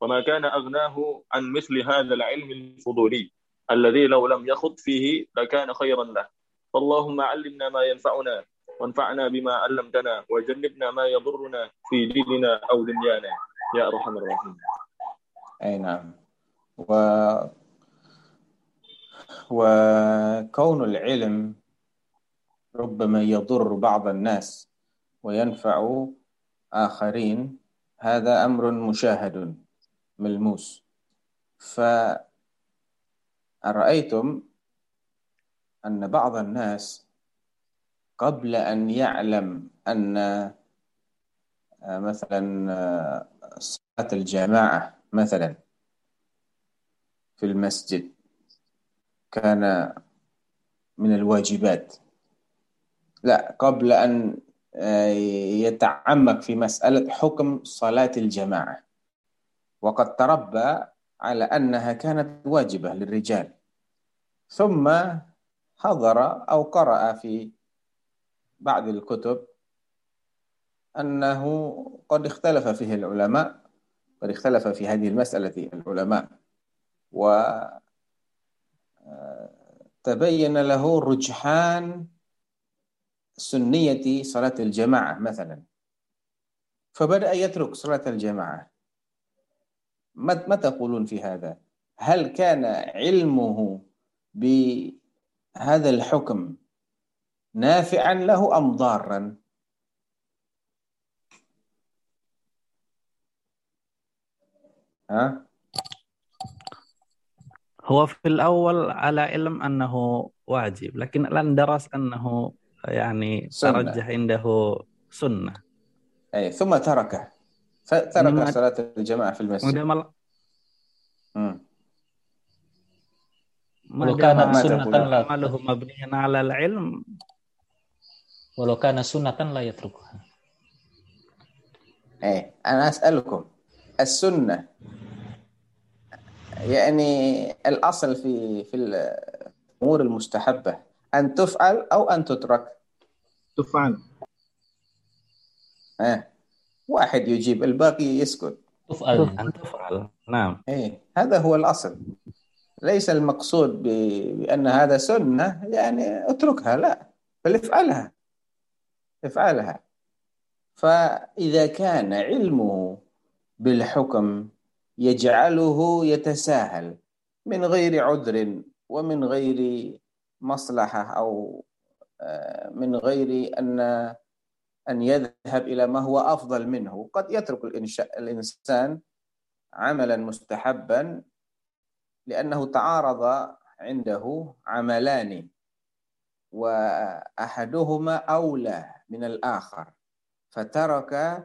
Speaker 8: وما كان أغناه عن مثل هذا العلم الفضولي الذي لو لم يخض فيه لكان خيرا له. فاللهم علمنا ما ينفعنا وانفعنا بما علمتنا وجنبنا ما يضرنا في ديننا أو دنيانا. يا أرحم الراحمين.
Speaker 7: أي نعم. و... وكون العلم ربما يضر بعض الناس وينفع آخرين هذا أمر مشاهد ملموس. فأرأيتم أن بعض الناس قبل أن يعلم أن آه، مثلا آه، صلاة الجماعة مثلا في المسجد كان من الواجبات. لا قبل أن آه، يتعمق في مسألة حكم صلاة الجماعة. وقد تربى على أنها كانت واجبة للرجال. ثم حضر أو قرأ في بعض الكتب أنه قد اختلف فيه العلماء قد اختلف في هذه المسألة العلماء. و آه، له رجحان سنية صلاة الجماعة مثلا. فبدأ يترك صلاة الجماعة. ما تقولون في هذا؟ هل كان علمه بهذا الحكم نافعا له أم ضارا؟ ها؟
Speaker 9: هو في الأول على علم أنه واجب لكن الآن درس أنه يعني سنة. ترجح عنده سنة.
Speaker 7: أي ثم تركه. ترك صلاة الجماعة في المسجد. مل...
Speaker 9: ولو كان سنة لا عمله مبنيا على العلم.
Speaker 1: ولو كان سنة لا يتركها.
Speaker 7: إيه أنا أسألكم. السنة يعني الأصل في في الأمور المستحبة. أن تفعل أو أن تترك.
Speaker 9: تفعل.
Speaker 7: إيه واحد يجيب الباقي يسكت.
Speaker 9: تفعل. أن تفعل. نعم.
Speaker 7: إيه. هذا هو الأصل. ليس المقصود بأن هذا سنة يعني اتركها لا. بل افعلها. افعلها. فإذا كان علمه بالحكم يجعله يتساهل من غير عذر ومن غير مصلحة أو آه، من غير أن أن يذهب إلى ما هو أفضل منه. قد يترك الإنسان عملا مستحبا لأنه تعارض عنده عملان وأحدهما أولى من الآخر فترك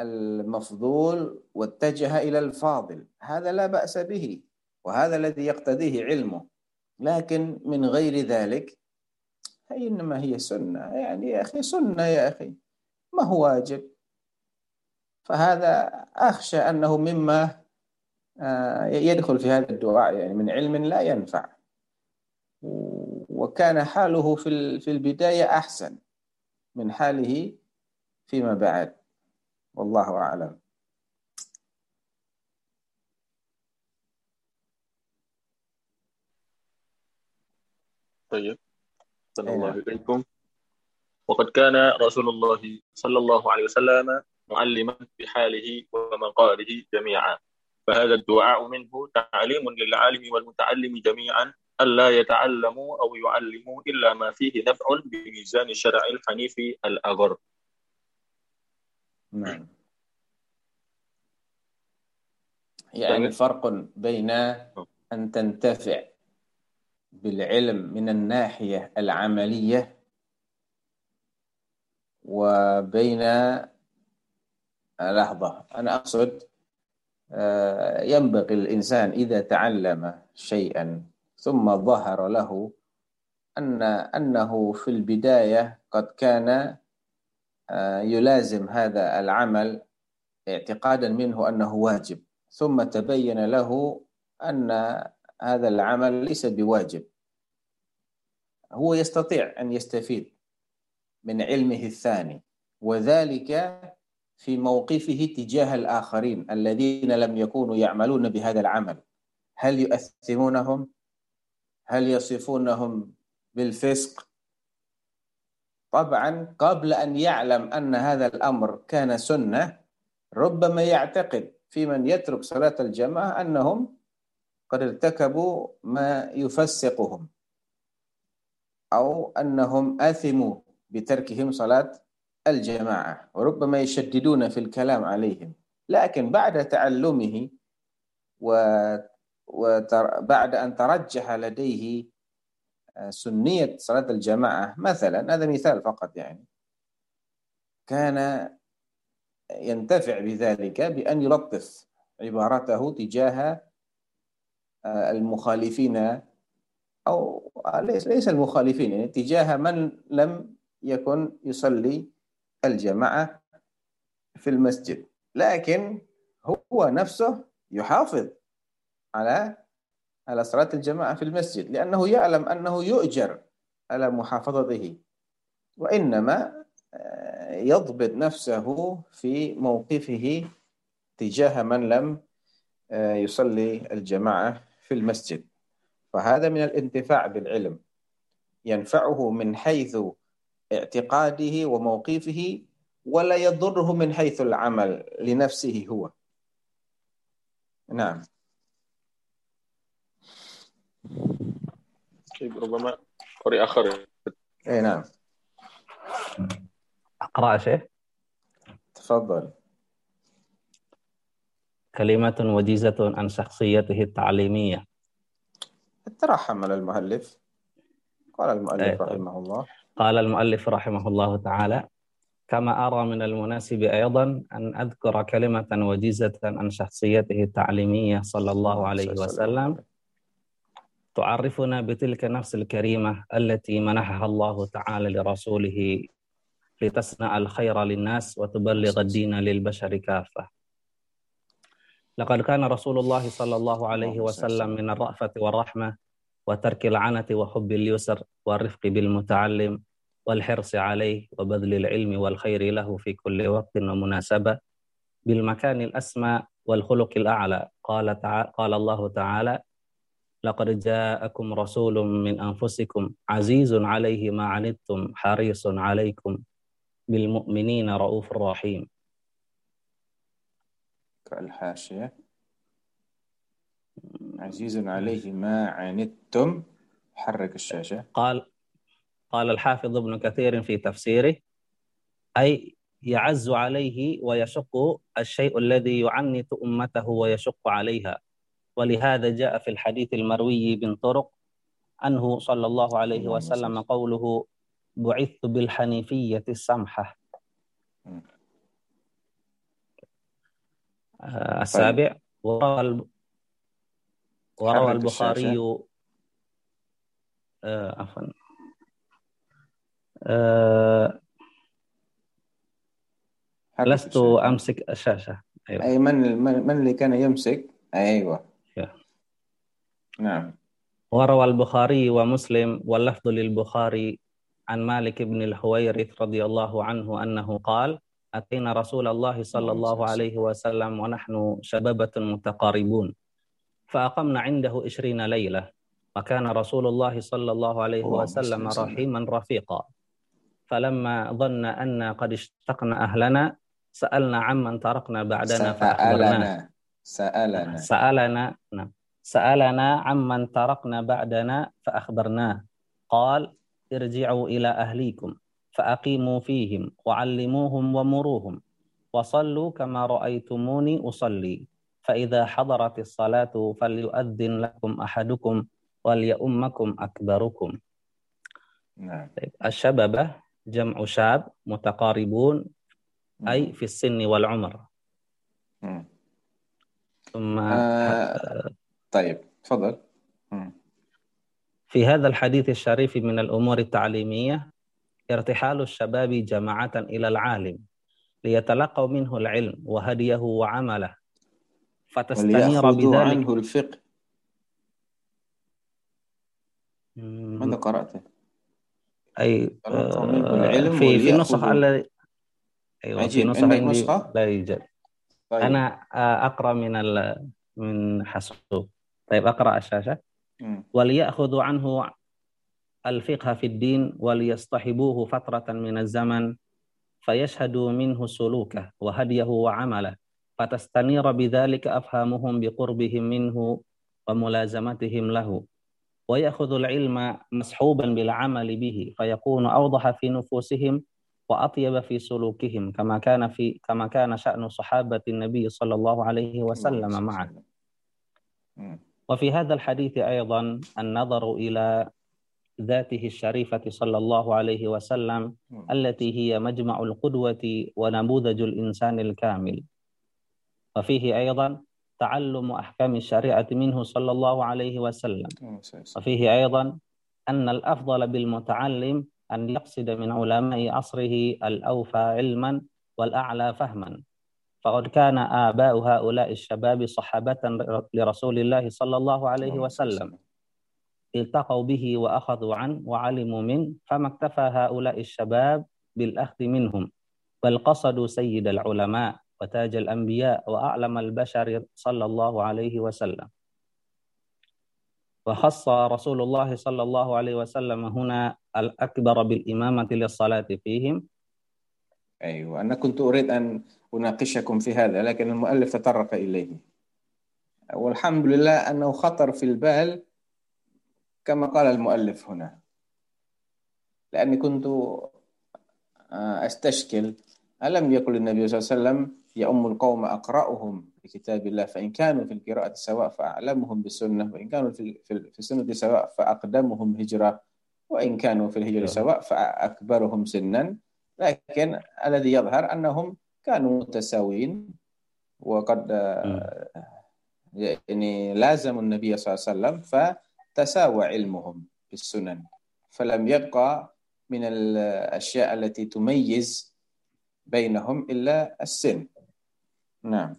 Speaker 7: المفضول واتجه إلى الفاضل. هذا لا بأس به وهذا الذي يقتضيه علمه. لكن من غير ذلك إنما هي سنة. يعني يا أخي سنة يا أخي ما هو واجب؟ فهذا أخشى أنه مما آه، يدخل في هذا الدعاء. يعني من علم لا ينفع. وكان حاله في البداية أحسن من حاله فيما بعد. والله أعلم.
Speaker 8: طيب. صلى الله عليكم وقد كان رسول الله صلى الله عليه وسلم معلما بحاله ومقاله جميعا. فهذا الدعاء منه تعليم للعالم والمتعلم جميعا ألا يتعلموا أو يعلموا إلا ما فيه نفع بميزان الشرع الحنيف الأغر.
Speaker 7: نعم. يعني فرق بين أن تنتفع بالعلم من الناحية العملية وبين لحظة أنا أقصد آه، ينبغي الإنسان إذا تعلم شيئا ثم ظهر له أن أنه في البداية قد كان آه، يلازم هذا العمل اعتقادا منه أنه واجب ثم تبين له أن هذا العمل ليس بواجب. هو يستطيع أن يستفيد من علمه الثاني وذلك في موقفه تجاه الآخرين الذين لم يكونوا يعملون بهذا العمل. هل يؤثمونهم هل يصفونهم بالفسق؟ طبعا قبل أن يعلم أن هذا الأمر كان سنة ربما يعتقد في من يترك صلاة الجماعة أنهم قد ارتكبوا ما يفسقهم أو أنهم آثموا بتركهم صلاة الجماعة وربما يشددون في الكلام عليهم. لكن بعد تعلمه وبعد أن ترجح لديه سنية صلاة الجماعة مثلا هذا مثال فقط يعني كان ينتفع بذلك بأن يلطف عبارته تجاه آه، المخالفين أو ليس ليس المخالفين يعني تجاه من لم يكن يصلي الجماعة في المسجد لكن هو نفسه يحافظ على على صلاة الجماعة في المسجد لأنه يعلم أنه يؤجر على محافظته وإنما آه، يضبط نفسه في موقفه تجاه من لم آه، يصلي الجماعة في المسجد. فهذا من الانتفاع بالعلم ينفعه من حيث اعتقاده وموقفه ولا يضره من حيث العمل لنفسه هو. نعم.
Speaker 8: طيب ربما قارئ آخر.
Speaker 7: اي نعم.
Speaker 9: أقرأ شيخ.
Speaker 7: تفضل.
Speaker 9: كلمة وجيزة عن شخصيته التعليمية.
Speaker 7: ترحم على المؤلف قال المؤلف
Speaker 9: طيب.
Speaker 7: رحمه الله.
Speaker 9: قال المؤلف رحمه الله تعالى كما أرى من المناسب أيضا أن أذكر كلمة وجيزة عن شخصيته التعليمية صلى الله عليه وسلم. تعرفنا بتلك النفس الكريمة التي منحها الله تعالى لرسوله لتصنع الخير للناس وتبلغ الدين للبشر كافة. لقد كان رسول الله صلى الله عليه وسلم من الرأفة والرحمة وترك العنة وحب اليسر والرفق بالمتعلم والحرص عليه وبذل العلم والخير له في كل وقت ومناسبة بالمكان الأسمى والخلق الأعلى. قال, تعالى قال الله تعالى لقد جاءكم رسول من أنفسكم عزيز عليه ما عنتم حريص عليكم بالمؤمنين رؤوف رحيم.
Speaker 7: الحاشية عزيز عليه ما عنتم. حرك الشاشة.
Speaker 9: قال قال الحافظ ابن كثير في تفسيره أي يعز عليه ويشق الشيء الذي يعنت أمته ويشق عليها. ولهذا جاء في الحديث المروي من طرق عنه صلى الله عليه وسلم
Speaker 7: صل.
Speaker 9: قوله بعثت بالحنيفية السمحة السابع وروى الب- وروى
Speaker 7: حرك
Speaker 9: البخاري. آه، عفوا آه، لست
Speaker 7: الشاشة.
Speaker 9: أمسك الشاشة أيوة.
Speaker 7: أي من من اللي كان يمسك
Speaker 9: يا.
Speaker 7: نعم
Speaker 9: وروى البخاري ومسلم واللفظ للبخاري عن مالك بن الحويرث رضي الله عنه أنه قال أتينا رسول الله صلى
Speaker 7: اللهم
Speaker 9: الله عليه وسلم ونحن شبابة متقاربون. فأقمنا عنده عشرين ليلة وكان رسول الله صلى الله عليه وسلم. رحيما رفيقا. فلما ظن أن قد اشتقنا أهلنا سألنا عمن تركنا بعدنا فأخبرناه.
Speaker 7: سألنا سألنا.
Speaker 9: سألنا نعم. سألنا عمن تركنا بعدنا فأخبرناه. قال ارجعوا إلى أهليكم. فأقيموا فيهم وعلموهم ومروهم وصلوا كما رأيتموني أصلي. فإذا حضرت الصلاة فليؤذن لكم أحدكم وليؤمكم أكبركم.
Speaker 7: نعم.
Speaker 9: طيب، الشببة جمع شاب متقاربون أي في السن والعمر.
Speaker 7: مم.
Speaker 9: ثم
Speaker 7: آه طيب تفضل.
Speaker 9: في هذا الحديث الشريف من الأمور التعليمية ارتحال الشباب جماعة إلى العالم ليتلقوا منه العلم وهديه وعمله. فتستنير بذلك
Speaker 7: عنه الفقه. ماذا قرأته؟
Speaker 9: أي آه،
Speaker 7: العلم
Speaker 9: في في نسخ
Speaker 7: وليأخذوا
Speaker 9: الذي أيوة في نسخ عندي؟ لا يوجد.
Speaker 7: طيب.
Speaker 9: أنا آه، أقرأ من ال من حاسوب. طيب أقرأ الشاشة.
Speaker 7: مم.
Speaker 9: وليأخذوا عنه الفقه في الدين وليصطحبوه فترة من الزمن فيشهدوا منه سلوكه وهديه وعمله فتستنير بذلك أفهامهم بقربهم منه وملازمتهم له. ويأخذ العلم مصحوبا بالعمل به فيكون أوضح في نفوسهم وأطيب في سلوكهم كما كان في كما كان شأن صحابة النبي صلى الله عليه وسلم معه. وفي هذا الحديث أيضا النظر إلى ذاته الشريفة صلى الله عليه وسلم التي هي مجمع القدوة ونموذج الإنسان الكامل. وفيه أيضا تعلم أحكام الشريعة منه صلى الله عليه وسلم. وفيه أيضا أن الأفضل بالمتعلم أن يقصد من علماء عصره الأوفى علما والأعلى فهما. فقد كان آباء هؤلاء الشباب صحابة لرسول الله صلى الله عليه وسلم. التقوا به وأخذوا عنه وعلموا منه فما اكتفى هؤلاء الشباب بالأخذ منهم بل قصدوا سيد العلماء وتاج الأنبياء وأعلم البشر صلى الله عليه وسلم. وخص رسول الله صلى الله عليه وسلم هنا الأكبر بالإمامة للصلاة فيهم.
Speaker 7: أيوة أنا كنت أريد أن أناقشكم في هذا لكن المؤلف تطرق إليه. والحمد لله أنه خطر في البال كما قال المؤلف هنا. لأني كنت أستشكل ألم يقل النبي صلى الله عليه وسلم يؤم القوم أقرأهم لكتاب الله فإن كانوا في القراءة سواء فأعلمهم بالسنة وإن كانوا في في السنة سواء فأقدمهم هجرة وإن كانوا في الهجرة سواء فأكبرهم سنا. لكن الذي يظهر أنهم كانوا متساويين وقد يعني لازموا النبي صلى الله عليه وسلم فتساوى علمهم بالسنن فلم يبقى من الأشياء التي تميز بينهم إلا السن. نعم.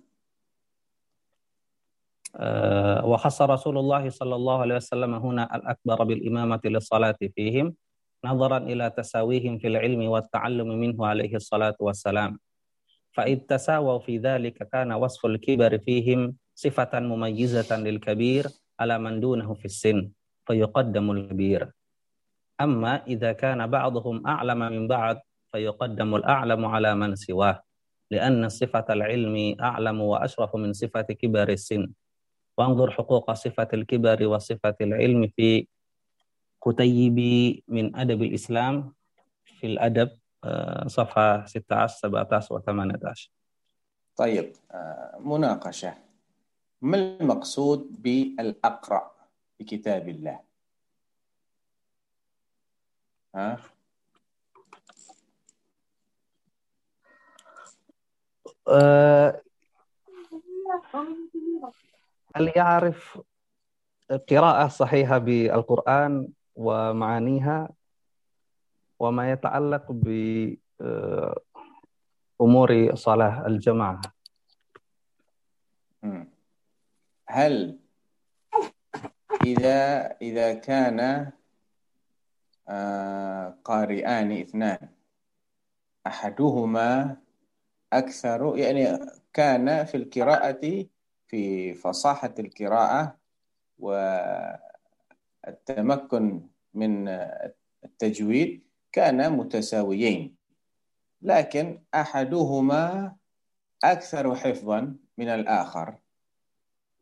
Speaker 9: وخص رسول الله صلى الله عليه وسلم هنا الأكبر بالإمامة للصلاة فيهم نظرا إلى تساويهم في العلم والتعلم منه عليه الصلاة والسلام. فإذ تساووا في ذلك كان وصف الكبر فيهم صفة مميزة للكبير على من دونه في السن فيقدم الكبير أما إذا كان بعضهم أعلم من بعض فيقدم الأعلم على من سواه لأن صفة العلم أعلم وأشرف من صفة كبر السن وانظر حقوق صفة الكبر وصفة العلم في كتيب من أدب الإسلام في الأدب صفحة 16 17 و 18
Speaker 7: طيب مناقشة ما المقصود بالأقرأ بكتاب الله؟ ها؟
Speaker 9: هل يعرف قراءة صحيحة بالقرآن ومعانيها وما يتعلق بأمور صلاة الجماعة؟
Speaker 7: هل إذا إذا كان قارئان اثنان أحدهما أكثر يعني كان في القراءة في فصاحة القراءة والتمكن من التجويد كانا متساويين. لكن أحدهما أكثر حفظا من الآخر.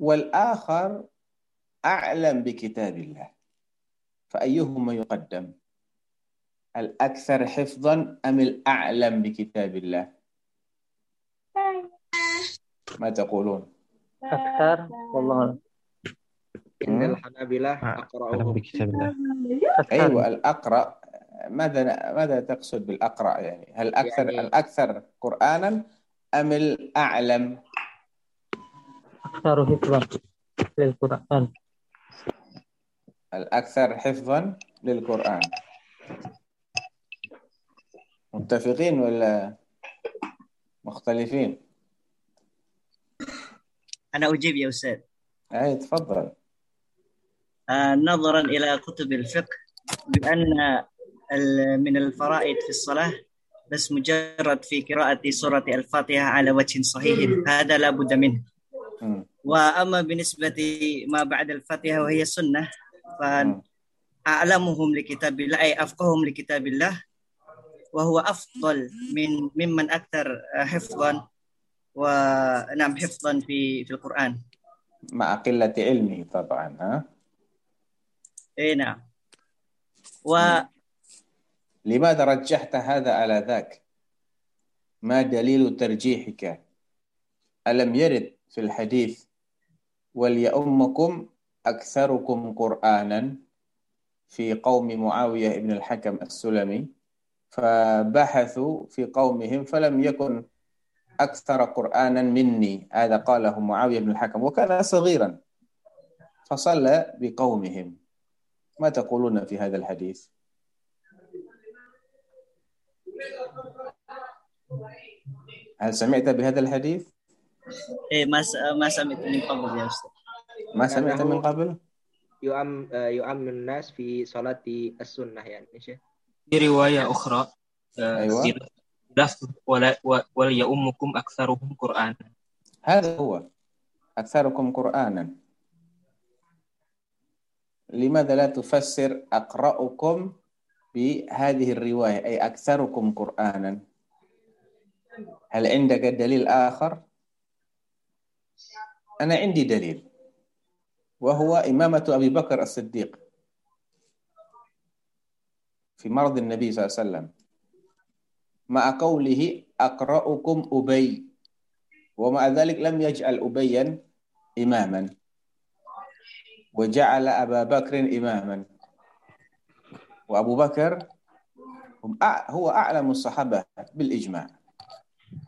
Speaker 7: والآخر أعلم بكتاب الله. فأيهما يقدم؟ الأكثر حفظا أم الأعلم بكتاب الله؟ ما تقولون؟
Speaker 6: أكثر والله.
Speaker 3: إن الحنابلة أقرأهم.
Speaker 9: بكتاب الله.
Speaker 7: أيوة الأقرأ. ماذا ماذا تقصد بالأقرأ يعني؟ هل أكثر
Speaker 3: يعني-
Speaker 7: الأكثر قرآنا أم الأعلم؟
Speaker 6: أكثر حفظا للقرآن.
Speaker 7: الأكثر حفظا للقرآن. متفقين ولا مختلفين؟
Speaker 5: أنا أجيب يا أستاذ.
Speaker 7: أي تفضل.
Speaker 5: آه، نظرا إلى كتب الفقه بأن من الفرائض في الصلاة بس مجرد في قراءة سورة الفاتحة على وجه صحيح هذا لا بد منه.
Speaker 7: مم.
Speaker 5: وأما بالنسبة ما بعد الفاتحة وهي سنة فأعلمهم لكتاب الله أي أفقههم لكتاب الله وهو أفضل من ممن أكثر حفظا ونعم حفظا في في القرآن.
Speaker 7: مع قلة علمه طبعا ها؟
Speaker 5: اي نعم. و
Speaker 7: لماذا رجحت هذا على ذاك ما دليل ترجيحك؟ ألم يرد في الحديث وليؤمكم أكثركم قرآنا في قوم معاوية بن الحكم السلمي فبحثوا في قومهم فلم يكن أكثر قرآنا مني. هذا قاله معاوية بن الحكم وكان صغيرا فصلى بقومهم. ما تقولون في هذا الحديث؟ هل سمعت بهذا الحديث؟
Speaker 5: إيه ما س- ما سمعت من قبل يا أستاذ
Speaker 7: ما سمعت من قبل
Speaker 3: يؤم آه، يؤمن الناس في صلاة السنة يعني يا شيخ
Speaker 10: في رواية أخرى آه،
Speaker 7: أيوة.
Speaker 10: في لفظ ولا و- وليؤمكم أكثرهم قرآنا
Speaker 7: هذا هو أكثركم قرآنا لماذا لا تفسر أقرأكم بهذه الرواية أي أكثركم قرآنا هل عندك دليل آخر؟ أنا عندي دليل وهو إمامة أبي بكر الصديق في مرض النبي صلى الله عليه وسلم. مع قوله أقرأكم أبي ومع ذلك لم يجعل أبيا إماما وجعل أبا بكر إماما. وأبو بكر هو أعلم الصحابة بالإجماع.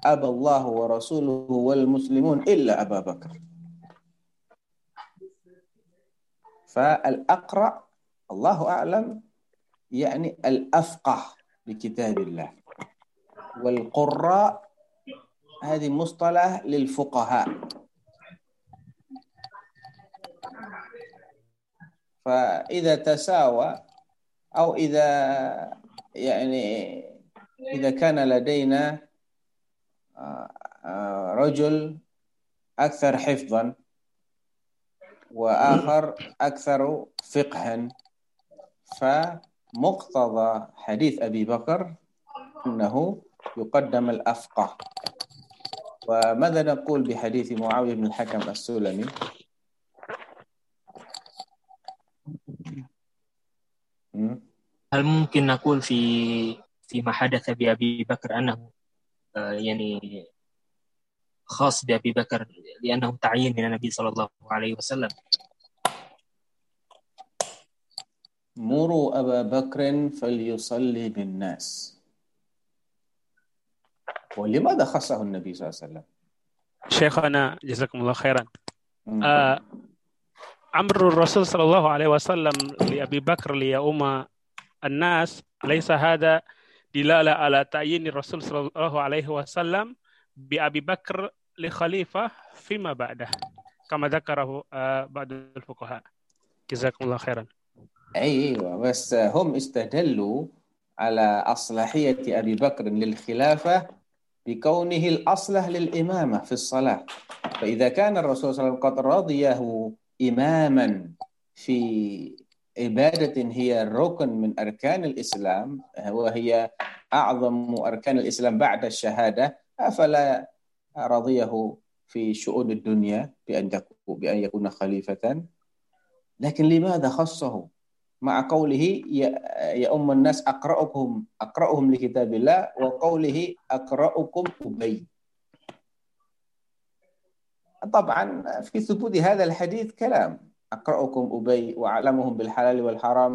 Speaker 7: أبى الله ورسوله والمسلمون إلا أبا بكر. فالأقرأ الله أعلم يعني الأفقه بكتاب الله. والقراء هذه مصطلح للفقهاء. فإذا تساوى أو إذا يعني إذا كان لدينا آه، آه، رجل أكثر حفظا وآخر أكثر فقها. فمقتضى حديث أبي بكر أنه يقدم الأفقه. وماذا نقول بحديث معاوية بن الحكم السلمي?
Speaker 10: هل ممكن نقول في فيما حدث بأبي بكر أنه آه، يعني خاص بأبي بكر لأنه تعيين من النبي صلى الله عليه وسلم.
Speaker 7: مروا أبا بكر فليصلي بالناس. ولماذا خصه النبي صلى الله عليه وسلم؟
Speaker 11: شيخنا جزاكم الله خيرا. آه، أمر الرسول صلى الله عليه وسلم لأبي بكر ليؤم الناس ليس هذا دلالة على تعيين الرسول صلى الله عليه وسلم بأبي بكر لخليفة فيما بعده كما ذكره آه، بعض الفقهاء. جزاكم الله خيرا.
Speaker 7: أيوة بس هم استدلوا على أصلاحية أبي بكر للخلافة بكونه الأصلح للإمامة في الصلاة. فإذا كان الرسول صلى الله عليه وسلم قد رضيه إماما في عبادة هي ركن من أركان الإسلام وهي أعظم أركان الإسلام بعد الشهادة أفلا رضيه في شؤون الدنيا بأن بأن يكون خليفة. لكن لماذا خصه؟ مع قوله يا يا أم الناس أقرأكم أقرأهم لكتاب الله وقوله أقرأكم أبي. طبعا في ثبوت هذا الحديث كلام. أقرأكم أبي وأعلمهم بالحلال والحرام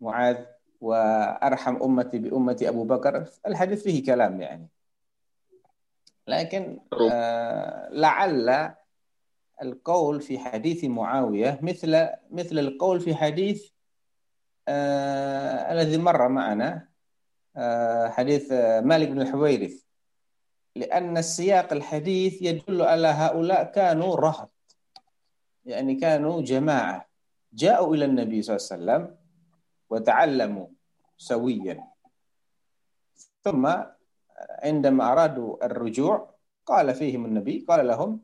Speaker 7: معاذ وأرحم أمتي بأمتي أبو بكر. الحديث فيه كلام يعني. لكن آه لعل القول في حديث معاوية مثل مثل القول في حديث آه الذي مر معنا آه حديث آه مالك بن الحويرث. لأن السياق الحديث يدل على هؤلاء كانوا رهط يعني كانوا جماعة. جاءوا إلى النبي صلى الله عليه وسلم وتعلموا سويا. ثم عندما أرادوا الرجوع قال فيهم النبي قال لهم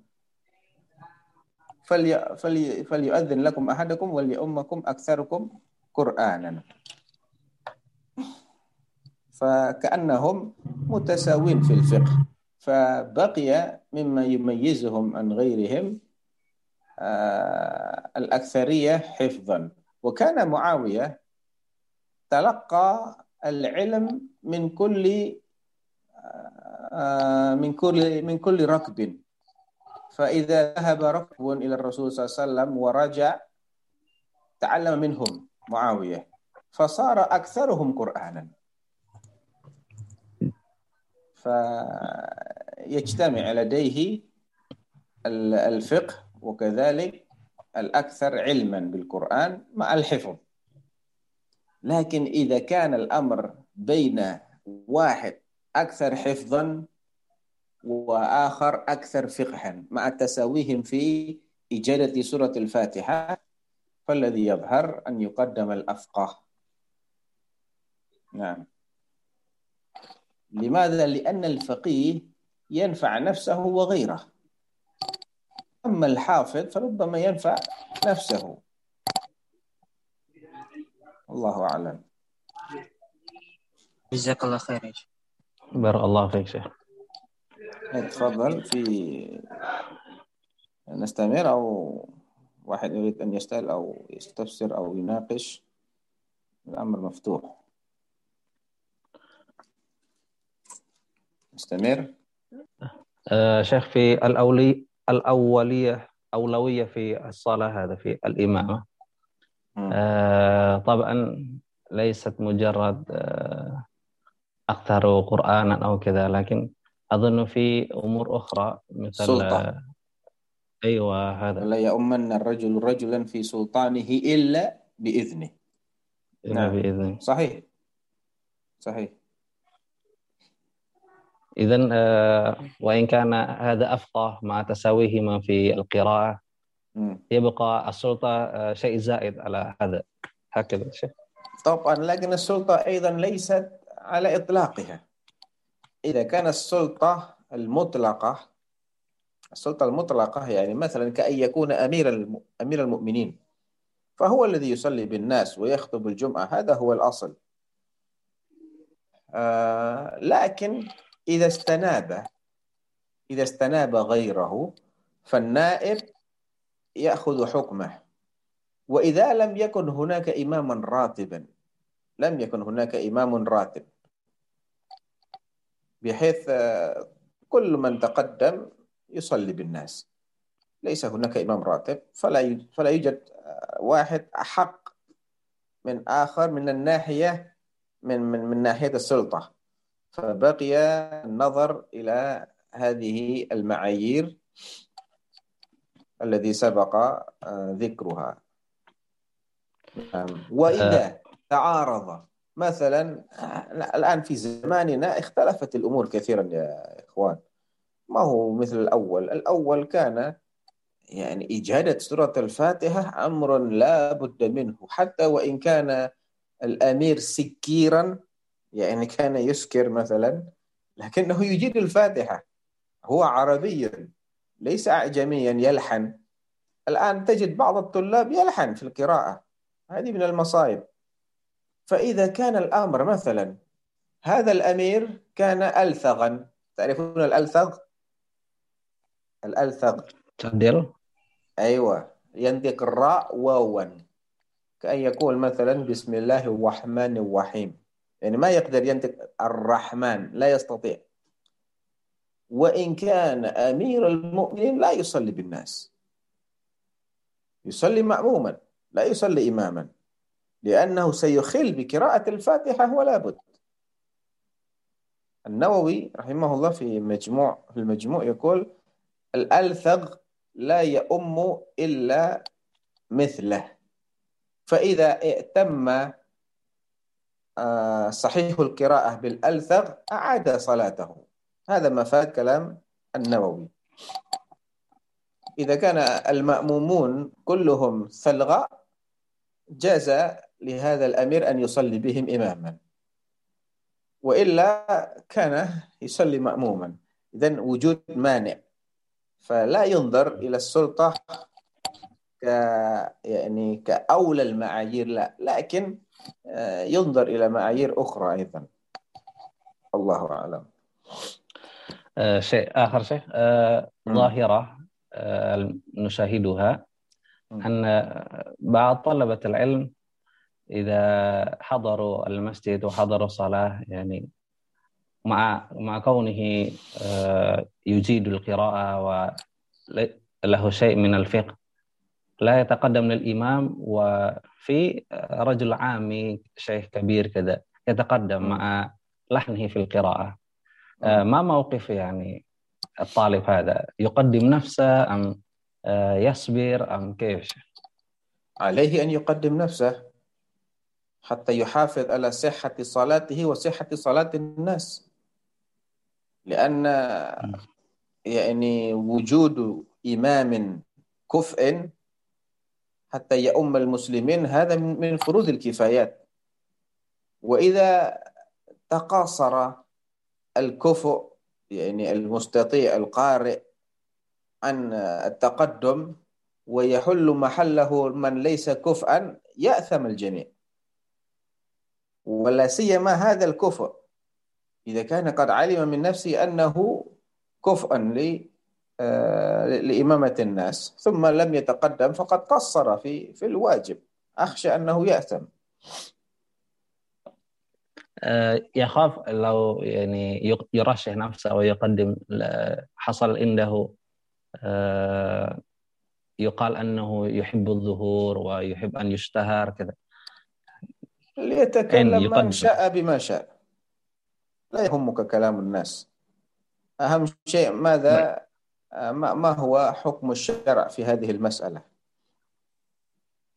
Speaker 7: فلي فلي فليؤذن لكم أحدكم وليؤمكم أكثركم قرآنا. فكأنهم متساوين في الفقه فبقي مما يميزهم عن غيرهم آه الأكثرية حفظا. وكان معاوية تلقى العلم من كل من كل من كل ركب. فإذا ذهب ركب إلى الرسول صلى الله عليه وسلم ورجع تعلم منهم معاوية فصار أكثرهم قرآنا. فيجتمع لديه ال- الفقه وكذلك الأكثر علما بالقرآن مع الحفظ. لكن إذا كان الأمر بين واحد أكثر حفظا وآخر أكثر فقها مع تساويهم في إجادة سورة الفاتحة فالذي يظهر أن يقدم الأفقه. نعم. لماذا؟ لأن الفقيه ينفع نفسه وغيره. أما الحافظ فربما ينفع نفسه. الله أعلم.
Speaker 10: جزاك الله خير
Speaker 9: بارك الله فيك شيخ.
Speaker 7: تفضل. في نستمر أو واحد يريد أن يسأل أو يستفسر أو يناقش؟ الأمر مفتوح. نستمر؟
Speaker 9: آه، شيخ في الأولي الأولية أولوية في الصلاة هذا في الإمامة. آه، طبعا ليست مجرد آه، أكثر قرآنا أو كذا لكن أظن في أمور أخرى مثل
Speaker 7: سلطة.
Speaker 9: آه، أيوة هذا.
Speaker 7: لا يؤمن الرجل رجلا في سلطانه إلا بإذنه.
Speaker 9: إلا
Speaker 7: نعم.
Speaker 9: بإذن
Speaker 7: صحيح. صحيح.
Speaker 9: إذا وإن كان هذا أفقه مع تساويهما في القراءة. يبقى السلطة آه، شيء زائد على هذا. هكذا شيخ.
Speaker 7: طبعا لكن السلطة أيضا ليست على إطلاقها إذا كان السلطة المطلقة السلطة المطلقة يعني مثلا كأن يكون أمير. أمير المؤمنين فهو الذي يصلي بالناس ويخطب الجمعة هذا هو الأصل آه لكن إذا استناب إذا استناب غيره فالنائب يأخذ حكمه وإذا لم يكن هناك إماما راتبا لم يكن هناك إمام راتب بحيث آه، كل من تقدم يصلي بالناس. ليس هناك إمام راتب فلا فلا يوجد آه، واحد أحق من آخر من الناحية من من من ناحية السلطة. فبقي النظر إلى هذه المعايير الذي سبق آه، ذكرها. نعم. وإذا تعارض مثلا آه، الآن في زماننا اختلفت الأمور كثيرا يا إخوان. ما هو مثل الأول؟ الأول كان يعني إجادة سورة الفاتحة أمر لا بد منه. حتى وإن كان الأمير سكيرا يعني كان يسكر مثلا لكنه يجيد الفاتحة. هو عربي ليس أعجميا يلحن. الآن تجد بعض الطلاب يلحن في القراءة. هذه من المصائب فإذا كان الأمر مثلا هذا الأمير كان ألثغا. تعرفون الألثغ؟ الألثغ.
Speaker 9: تعديل
Speaker 7: أيوة. ينطق الراء واوا كأن يقول مثلا بسم الله الرحمن الرحيم. يعني ما يقدر ينطق الرحمن لا يستطيع. وإن كان أمير المؤمنين لا يصلي بالناس. يصلي مأموما لا يصلي إماما. لأنه سيخل بقراءة الفاتحة ولا بد. النووي رحمه الله في مجموع في المجموع يقول الألثغ لا يؤم إلا مثله. فإذا ائتم آه، صحيح القراءة بالألثغ أعاد صلاته. هذا مفاد كلام النووي. إذا كان المأمومون كلهم ثلغى جاز لهذا الأمير أن يصلي بهم إماما. وإلا كان يصلي مأموما. إذن وجود مانع. فلا ينظر إلى السلطة ك يعني كأولى المعايير لا. لكن آه، ينظر إلى معايير أخرى أيضا. الله أعلم.
Speaker 9: آه، شيء آخر شيء. آه،. ظاهرة آه، نشاهدها أن بعض طلبة العلم إذا حضروا المسجد وحضروا الصلاة يعني مع مع كونه آه، يجيد القراءة وله شيء من الفقه لا يتقدم للإمام وفي رجل عامي شيخ كبير كذا يتقدم مع لحنه في القراءة. آه، ما موقف يعني الطالب هذا يقدم نفسه أم آه، يصبر أم كيف؟
Speaker 7: عليه أن يقدم نفسه. حتى يحافظ على صحة صلاته وصحة صلاة الناس. لأن يعني وجود إمام كفء حتى يؤم المسلمين هذا من فروض الكفايات. وإذا تقاصر الكفؤ يعني المستطيع القارئ عن التقدم ويحل محله من ليس كفءا يأثم الجميع. ولا سيما هذا الكفء إذا كان قد علم من نفسه أنه كفءا آه، لإمامة الناس ثم لم يتقدم فقد قصر في في الواجب. أخشى أنه يأثم.
Speaker 9: آه، يخاف لو يعني يرشح نفسه ويقدم حصل عنده آه، يقال أنه يحب الظهور ويحب أن يشتهر كذا.
Speaker 7: ليتكلم من شاء بما شاء. لا يهمك كلام الناس. أهم شيء ماذا؟ ما هو حكم الشرع في هذه المسألة؟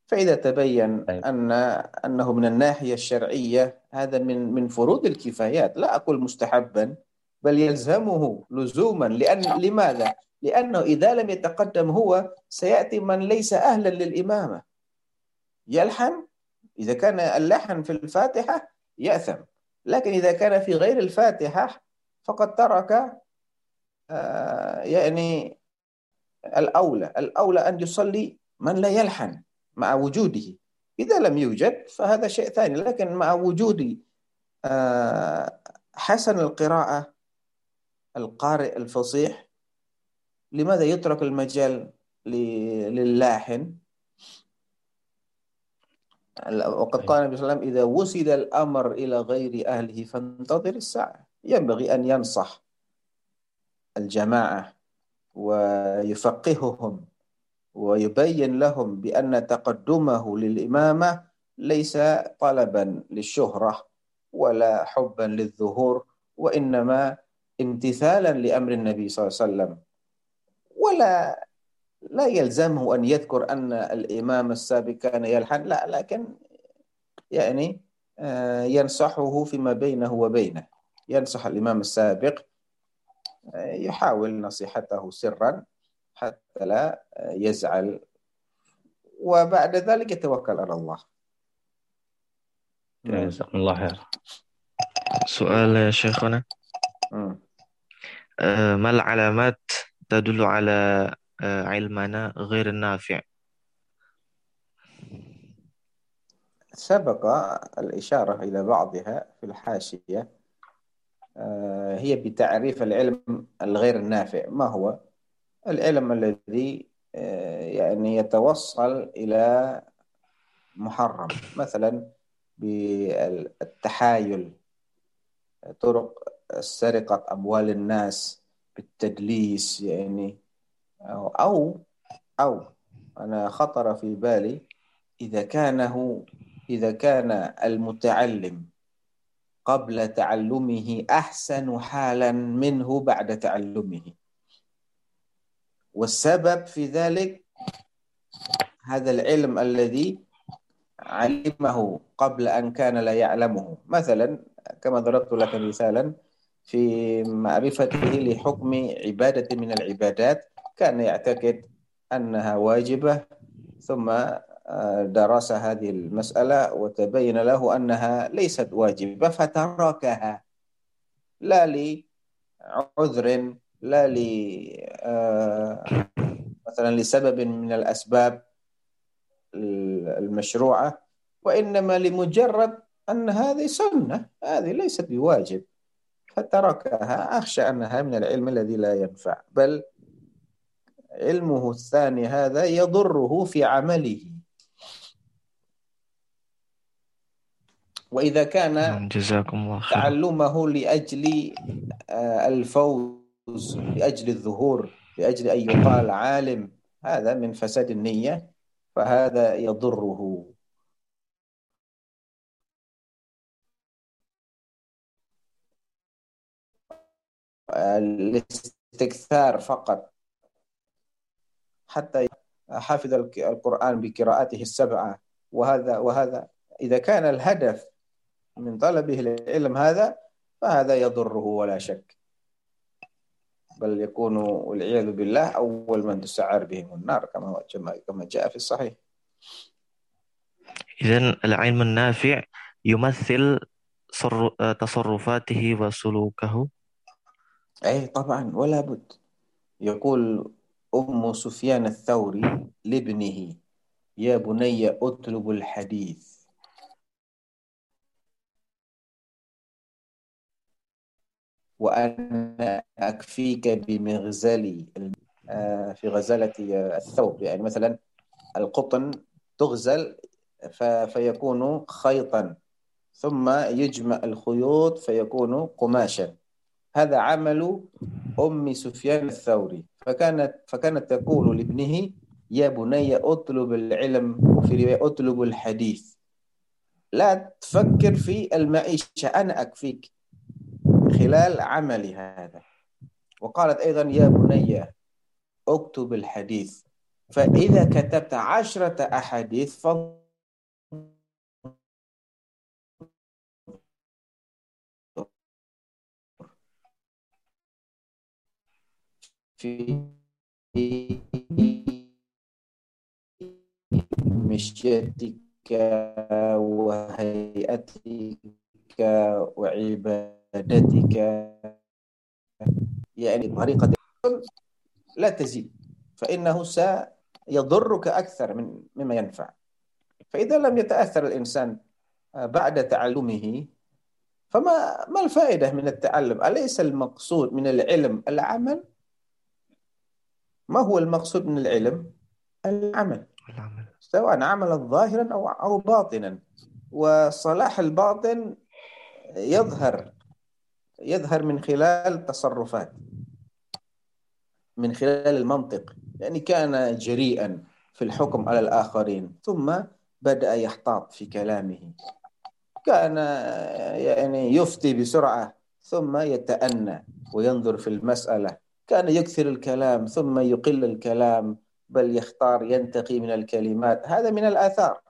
Speaker 7: فإذا تبين طيب. أن أنه من الناحية الشرعية هذا من من فروض الكفايات. لا أقول مستحبا بل يلزمه لزوما. لأن لماذا؟ لأنه إذا لم يتقدم هو سيأتي من ليس أهلا للإمامة. يلحن؟ إذا كان اللحن في الفاتحة يأثم لكن إذا كان في غير الفاتحة فقد ترك آه، يعني الأولى الأولى أن يصلي من لا يلحن مع وجوده. إذا لم يوجد فهذا شيء ثاني لكن مع وجود آه، حسن القراءة القارئ الفصيح لماذا يترك المجال للاحن؟ وقد قال النبي صلى الله عليه وسلم إذا وسد الأمر إلى غير أهله فانتظر الساعة. ينبغي أن ينصح الجماعة ويفقههم ويبين لهم بأن تقدمه للإمامة ليس طلبا للشهرة ولا حبا للظهور وإنما امتثالا لأمر النبي صلى الله عليه وسلم ولا لا يلزمه أن يذكر أن الإمام السابق كان يلحن لا لكن يعني آه، ينصحه فيما بينه وبينه. ينصح الإمام السابق آه، يحاول نصيحته سرا حتى لا يزعل. وبعد ذلك يتوكل على الله.
Speaker 9: جزاكم الله خير
Speaker 12: سؤال يا شيخنا. آه، ما العلامات تدل على آه، علمنا غير النافع
Speaker 7: سبق الإشارة إلى بعضها في الحاشية آه، هي بتعريف العلم الغير النافع ما هو؟ العلم الذي آه، يعني يتوصل إلى محرم. مثلا بالتحايل طرق سرقة أموال الناس بالتدليس يعني أو أو, أنا خطر في بالي إذا كانه إذا كان المتعلم قبل تعلمه أحسن حالا منه بعد تعلمه. والسبب في ذلك هذا العلم الذي علمه قبل أن كان لا يعلمه. مثلا كما ضربت لك مثالا في معرفته لحكم عبادة من العبادات كان يعتقد أنها واجبة ثم آه، درس هذه المسألة وتبين له أنها ليست واجبة فتركها. لا لعذر لا ل آه، مثلا لسبب من الأسباب المشروعة وإنما لمجرد أن هذه سنة هذه ليست بواجب فتركها. أخشى أنها من العلم الذي لا ينفع. بل علمه الثاني هذا يضره في عمله. وإذا كان
Speaker 12: نعم، جزاكم الله خير.
Speaker 7: تعلمه لأجل آه، الفوز لأجل الظهور لأجل أن يقال عالم هذا من فساد النية فهذا يضره. الاستكثار فقط. حتى حافظ القرآن بقراءته السبعة. وهذا وهذا إذا كان الهدف من طلبه العلم هذا فهذا يضره ولا شك. بل يكون والعياذ بالله أول من تسعر بهم النار كما كما جاء في الصحيح.
Speaker 12: إذن العلم النافع يمثل تصرفاته وسلوكه.
Speaker 7: أي طبعا ولا بد. يقول أم سفيان الثوري لابنه يا بني أطلب الحديث. وأنا أكفيك بمغزلي آه، في غزالة الثوب. يعني مثلا القطن تغزل فيكون خيطا ثم يجمع الخيوط فيكون قماشا. هذا عمل أم سفيان الثوري. فكانت فكانت تقول لابنه يا بني أطلب العلم وفي رواية أطلب الحديث. لا تفكر في المعيشة أنا أكفيك. خلال عملي هذا. وقالت أيضا يا بني أكتب الحديث. فإذا كتبت عشرة أحاديث في مشيتك وهيئتك وعبادتك. يعني طريقة لا تزيد فإنه سيضرك أكثر من مما ينفع. فإذا لم يتأثر الإنسان بعد تعلمه فما ما الفائدة من التعلم؟ أليس المقصود من العلم العمل؟ ما هو المقصود من العلم؟ العمل.
Speaker 12: العمل.
Speaker 7: سواء عملا ظاهرا أو أو باطنا. وصلاح الباطن يظهر يظهر من خلال تصرفات من خلال المنطق. يعني كان جريئا في الحكم على الآخرين ثم بدأ يحتاط في كلامه. كان يعني يفتي بسرعة ثم يتأنى وينظر في المسألة. كان يكثر الكلام ثم يقل الكلام بل يختار ينتقي من الكلمات. هذا من الآثار.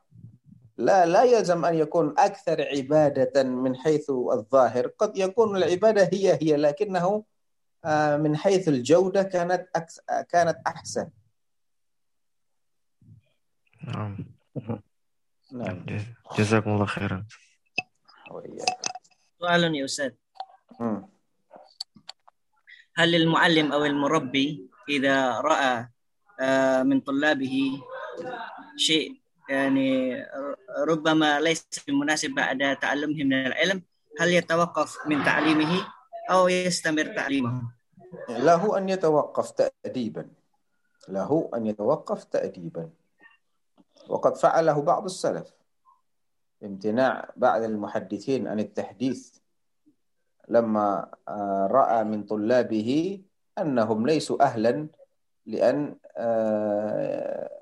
Speaker 7: لا لا يلزم أن يكون أكثر عبادة من حيث الظاهر. قد يكون العبادة هي هي لكنه آه، من حيث الجودة كانت أكس كانت أحسن.
Speaker 12: نعم.
Speaker 7: نعم.
Speaker 12: جزاكم الله خيرا.
Speaker 5: سؤال يا أستاذ. هل المعلم أو المربي إذا رأى آه، من طلابه شيء يعني ربما ليس مناسب بعد تعلمه من العلم هل يتوقف من تعليمه أو يستمر تعليمه؟
Speaker 7: له أن يتوقف تأديبا. له أن يتوقف تأديبا. وقد فعله بعض السلف. امتناع بعض المحدثين عن التحديث لما آه، رأى من طلابه أنهم ليسوا أهلا لأن آه،